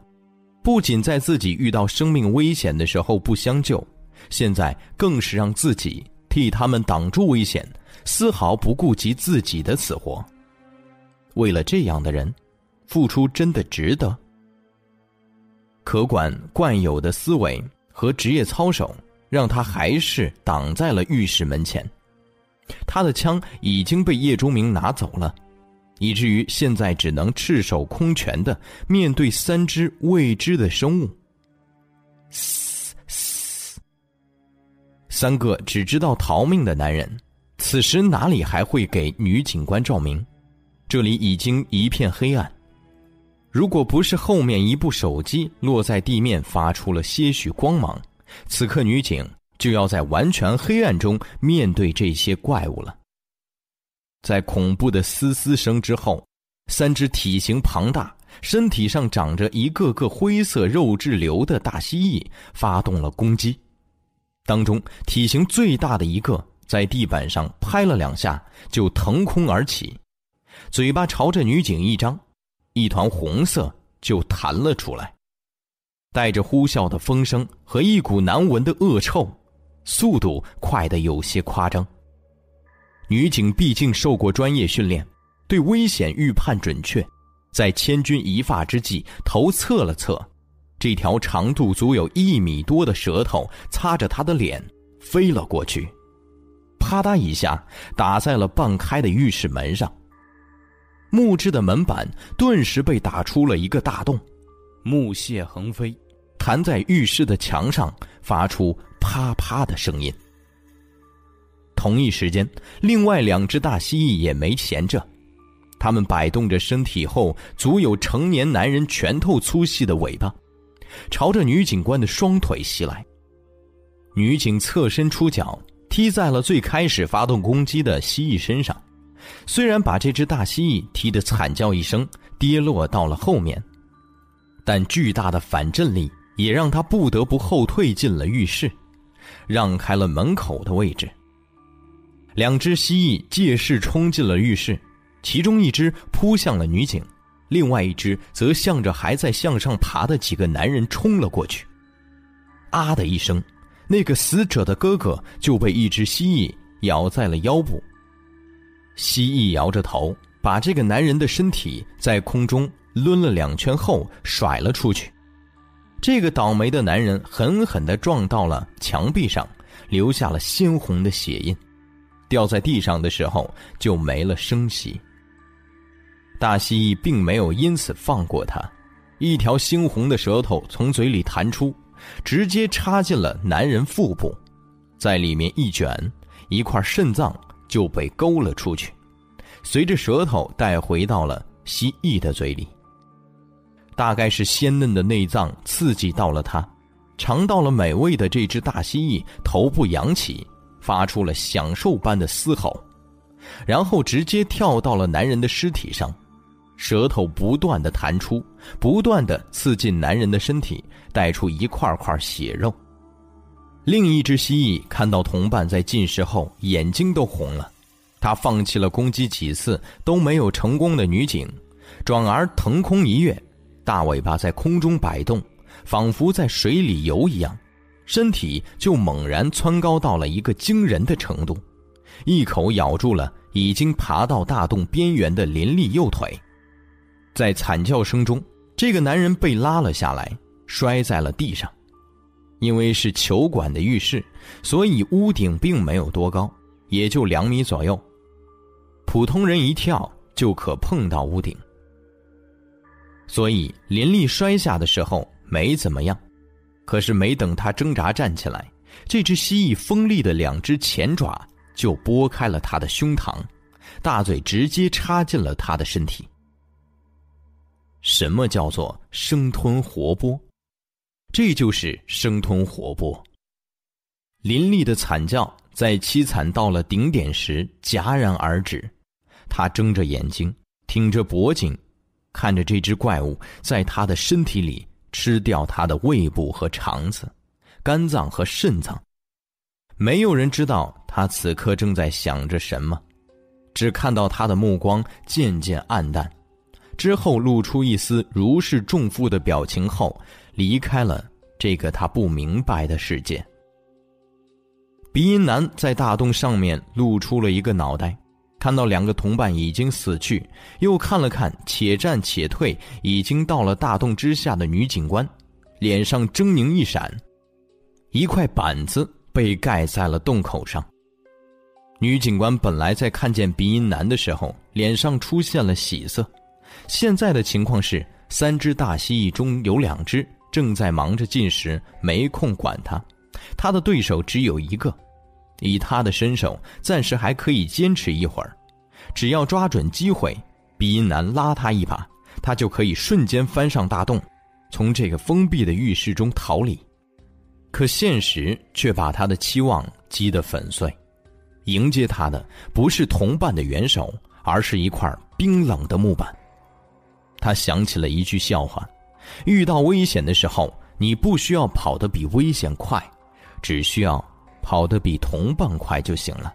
不仅在自己遇到生命危险的时候不相救，现在更是让自己替他们挡住危险，丝毫不顾及自己的死活。为了这样的人，付出真的值得？可管惯有的思维和职业操守。让他还是挡在了浴室门前，他的枪已经被叶忠明拿走了，以至于现在只能赤手空拳的面对三只未知的生物。嘶嘶，三个只知道逃命的男人，此时哪里还会给女警官照明？这里已经一片黑暗，如果不是后面一部手机落在地面，发出了些许光芒。此刻，女警就要在完全黑暗中面对这些怪物了。在恐怖的嘶嘶声之后，三只体型庞大、身体上长着一个个灰色肉质瘤的大蜥蜴发动了攻击。当中体型最大的一个在地板上拍了两下，就腾空而起，嘴巴朝着女警一张，一团红色就弹了出来。带着呼啸的风声和一股难闻的恶臭，速度快得有些夸张。女警毕竟受过专业训练，对危险预判准确，在千钧一发之际，头侧了侧，这条长度足有一米多的舌头擦着她的脸飞了过去，啪嗒一下打在了半开的浴室门上，木质的门板顿时被打出了一个大洞，木屑横飞。弹在浴室的墙上，发出啪啪的声音。同一时间，另外两只大蜥蜴也没闲着，它们摆动着身体后足有成年男人拳头粗细的尾巴，朝着女警官的双腿袭来。女警侧身出脚，踢在了最开始发动攻击的蜥蜴身上，虽然把这只大蜥蜴踢得惨叫一声，跌落到了后面，但巨大的反震力。也让他不得不后退进了浴室，让开了门口的位置。两只蜥蜴借势冲进了浴室，其中一只扑向了女警，另外一只则向着还在向上爬的几个男人冲了过去。啊的一声，那个死者的哥哥就被一只蜥蜴咬在了腰部。蜥蜴摇着头，把这个男人的身体在空中抡了两圈后甩了出去。这个倒霉的男人狠狠地撞到了墙壁上，留下了鲜红的血印，掉在地上的时候就没了声息。大蜥蜴并没有因此放过他，一条猩红的舌头从嘴里弹出，直接插进了男人腹部，在里面一卷，一块肾脏就被勾了出去，随着舌头带回到了蜥蜴的嘴里。大概是鲜嫩的内脏刺激到了它，尝到了美味的这只大蜥蜴头部扬起，发出了享受般的嘶吼，然后直接跳到了男人的尸体上，舌头不断的弹出，不断的刺进男人的身体，带出一块块血肉。另一只蜥蜴看到同伴在进食后，眼睛都红了，他放弃了攻击几次都没有成功的女警，转而腾空一跃。大尾巴在空中摆动，仿佛在水里游一样，身体就猛然蹿高到了一个惊人的程度，一口咬住了已经爬到大洞边缘的林立右腿。在惨叫声中，这个男人被拉了下来，摔在了地上。因为是球馆的浴室，所以屋顶并没有多高，也就两米左右，普通人一跳就可碰到屋顶。所以林立摔下的时候没怎么样，可是没等他挣扎站起来，这只蜥蜴锋利的两只前爪就拨开了他的胸膛，大嘴直接插进了他的身体。什么叫做生吞活剥？这就是生吞活剥。林立的惨叫在凄惨到了顶点时戛然而止，他睁着眼睛，挺着脖颈。看着这只怪物在他的身体里吃掉他的胃部和肠子、肝脏和肾脏，没有人知道他此刻正在想着什么，只看到他的目光渐渐暗淡，之后露出一丝如释重负的表情后，离开了这个他不明白的世界。鼻音男在大洞上面露出了一个脑袋。看到两个同伴已经死去，又看了看且战且退、已经到了大洞之下的女警官，脸上狰狞一闪。一块板子被盖在了洞口上。女警官本来在看见鼻音男的时候，脸上出现了喜色，现在的情况是，三只大蜥蜴中有两只正在忙着进食，没空管他，他的对手只有一个。以他的身手，暂时还可以坚持一会儿，只要抓准机会，鼻音男拉他一把，他就可以瞬间翻上大洞，从这个封闭的浴室中逃离。可现实却把他的期望击得粉碎，迎接他的不是同伴的援手，而是一块冰冷的木板。他想起了一句笑话：遇到危险的时候，你不需要跑得比危险快，只需要。跑得比同伴快就行了。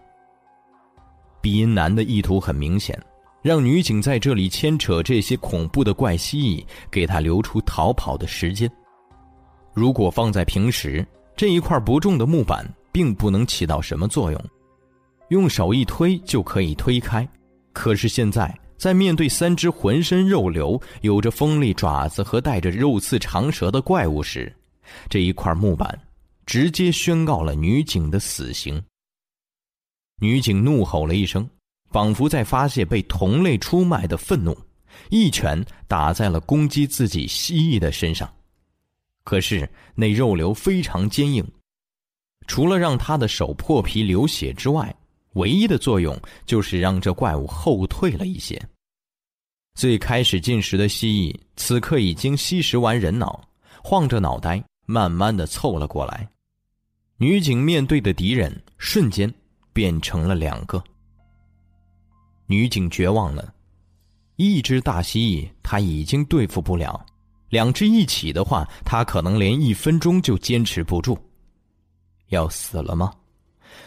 鼻音男的意图很明显，让女警在这里牵扯这些恐怖的怪蜥蜴，给他留出逃跑的时间。如果放在平时，这一块不重的木板并不能起到什么作用，用手一推就可以推开。可是现在，在面对三只浑身肉瘤、有着锋利爪子和带着肉刺长舌的怪物时，这一块木板。直接宣告了女警的死刑。女警怒吼了一声，仿佛在发泄被同类出卖的愤怒，一拳打在了攻击自己蜥蜴的身上。可是那肉瘤非常坚硬，除了让他的手破皮流血之外，唯一的作用就是让这怪物后退了一些。最开始进食的蜥蜴此刻已经吸食完人脑，晃着脑袋。慢慢的凑了过来，女警面对的敌人瞬间变成了两个。女警绝望了，一只大蜥蜴她已经对付不了，两只一起的话，她可能连一分钟就坚持不住。要死了吗？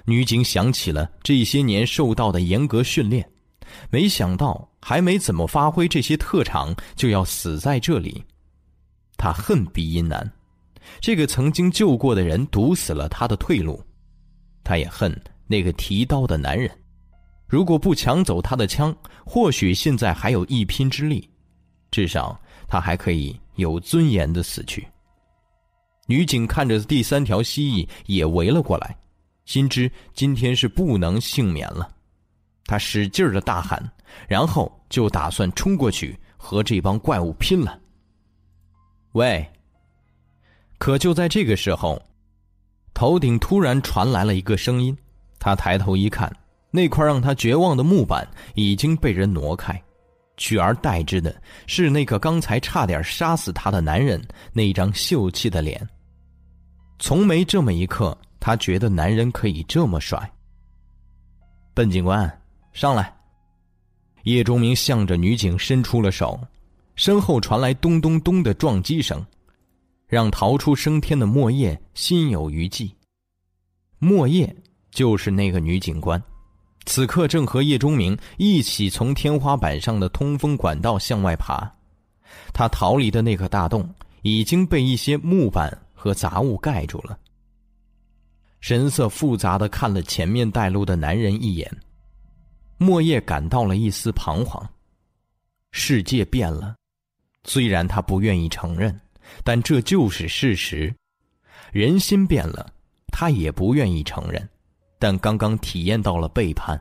女警想起了这些年受到的严格训练，没想到还没怎么发挥这些特长，就要死在这里。她恨鼻音男。这个曾经救过的人堵死了他的退路，他也恨那个提刀的男人。如果不抢走他的枪，或许现在还有一拼之力，至少他还可以有尊严的死去。女警看着第三条蜥蜴也围了过来，心知今天是不能幸免了，她使劲儿的大喊，然后就打算冲过去和这帮怪物拼了。喂！可就在这个时候，头顶突然传来了一个声音。他抬头一看，那块让他绝望的木板已经被人挪开，取而代之的是那个刚才差点杀死他的男人那张秀气的脸。从没这么一刻，他觉得男人可以这么帅。笨警官，上来！叶钟明向着女警伸出了手，身后传来咚咚咚的撞击声。让逃出升天的莫叶心有余悸。莫叶就是那个女警官，此刻正和叶钟明一起从天花板上的通风管道向外爬。他逃离的那个大洞已经被一些木板和杂物盖住了。神色复杂的看了前面带路的男人一眼，莫叶感到了一丝彷徨。世界变了，虽然他不愿意承认。但这就是事实，人心变了，他也不愿意承认，但刚刚体验到了背叛。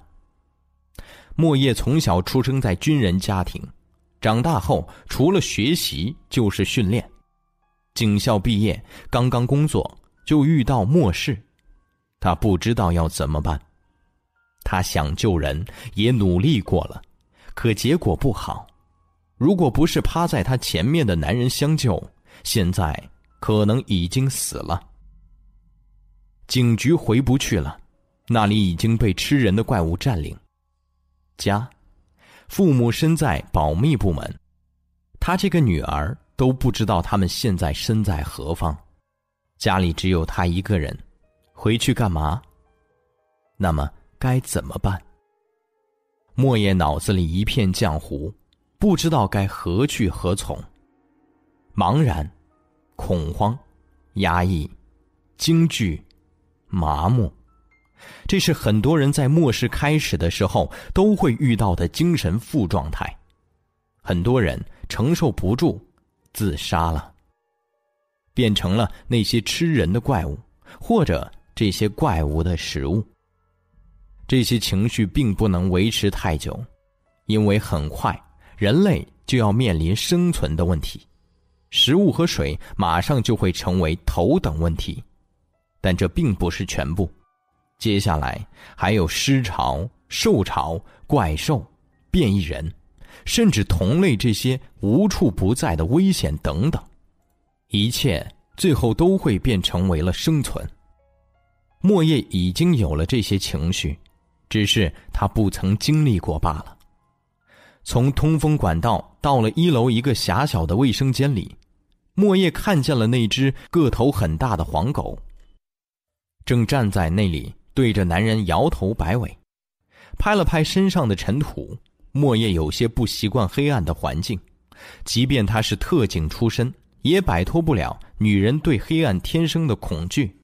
莫叶从小出生在军人家庭，长大后除了学习就是训练，警校毕业，刚刚工作就遇到末世，他不知道要怎么办，他想救人，也努力过了，可结果不好，如果不是趴在他前面的男人相救。现在可能已经死了。警局回不去了，那里已经被吃人的怪物占领。家，父母身在保密部门，他这个女儿都不知道他们现在身在何方。家里只有他一个人，回去干嘛？那么该怎么办？莫叶脑子里一片浆糊，不知道该何去何从，茫然、恐慌、压抑、惊惧、麻木，这是很多人在末世开始的时候都会遇到的精神负状态。很多人承受不住，自杀了，变成了那些吃人的怪物，或者这些怪物的食物。这些情绪并不能维持太久，因为很快人类就要面临生存的问题，食物和水马上就会成为头等问题。但这并不是全部，接下来还有尸潮、兽潮、怪兽、变异人，甚至同类这些无处不在的危险等等，一切最后都会变成为了生存。莫叶已经有了这些情绪。只是他不曾经历过罢了。从通风管道到了一楼一个狭小的卫生间里，莫叶看见了那只个头很大的黄狗，正站在那里对着男人摇头摆尾，拍了拍身上的尘土。莫叶有些不习惯黑暗的环境，即便他是特警出身，也摆脱不了女人对黑暗天生的恐惧。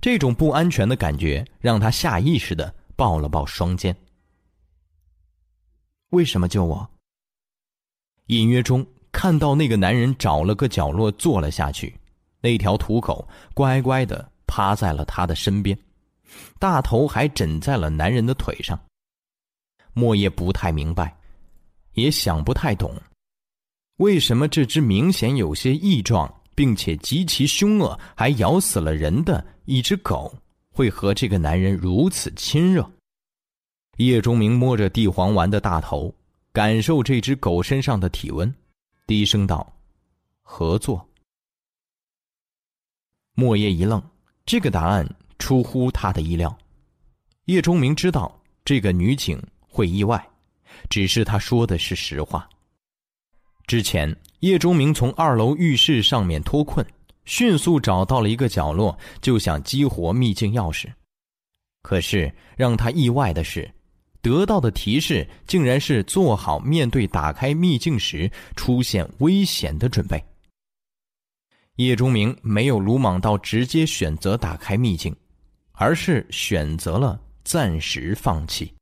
这种不安全的感觉让他下意识的。抱了抱双肩。为什么救我？隐约中看到那个男人找了个角落坐了下去，那条土狗乖乖的趴在了他的身边，大头还枕在了男人的腿上。莫叶不太明白，也想不太懂，为什么这只明显有些异状，并且极其凶恶，还咬死了人的一只狗。会和这个男人如此亲热。叶钟明摸着地黄丸的大头，感受这只狗身上的体温，低声道：“合作。”莫叶一愣，这个答案出乎他的意料。叶钟明知道这个女警会意外，只是他说的是实话。之前，叶钟明从二楼浴室上面脱困。迅速找到了一个角落，就想激活秘境钥匙。可是让他意外的是，得到的提示竟然是做好面对打开秘境时出现危险的准备。叶钟明没有鲁莽到直接选择打开秘境，而是选择了暂时放弃。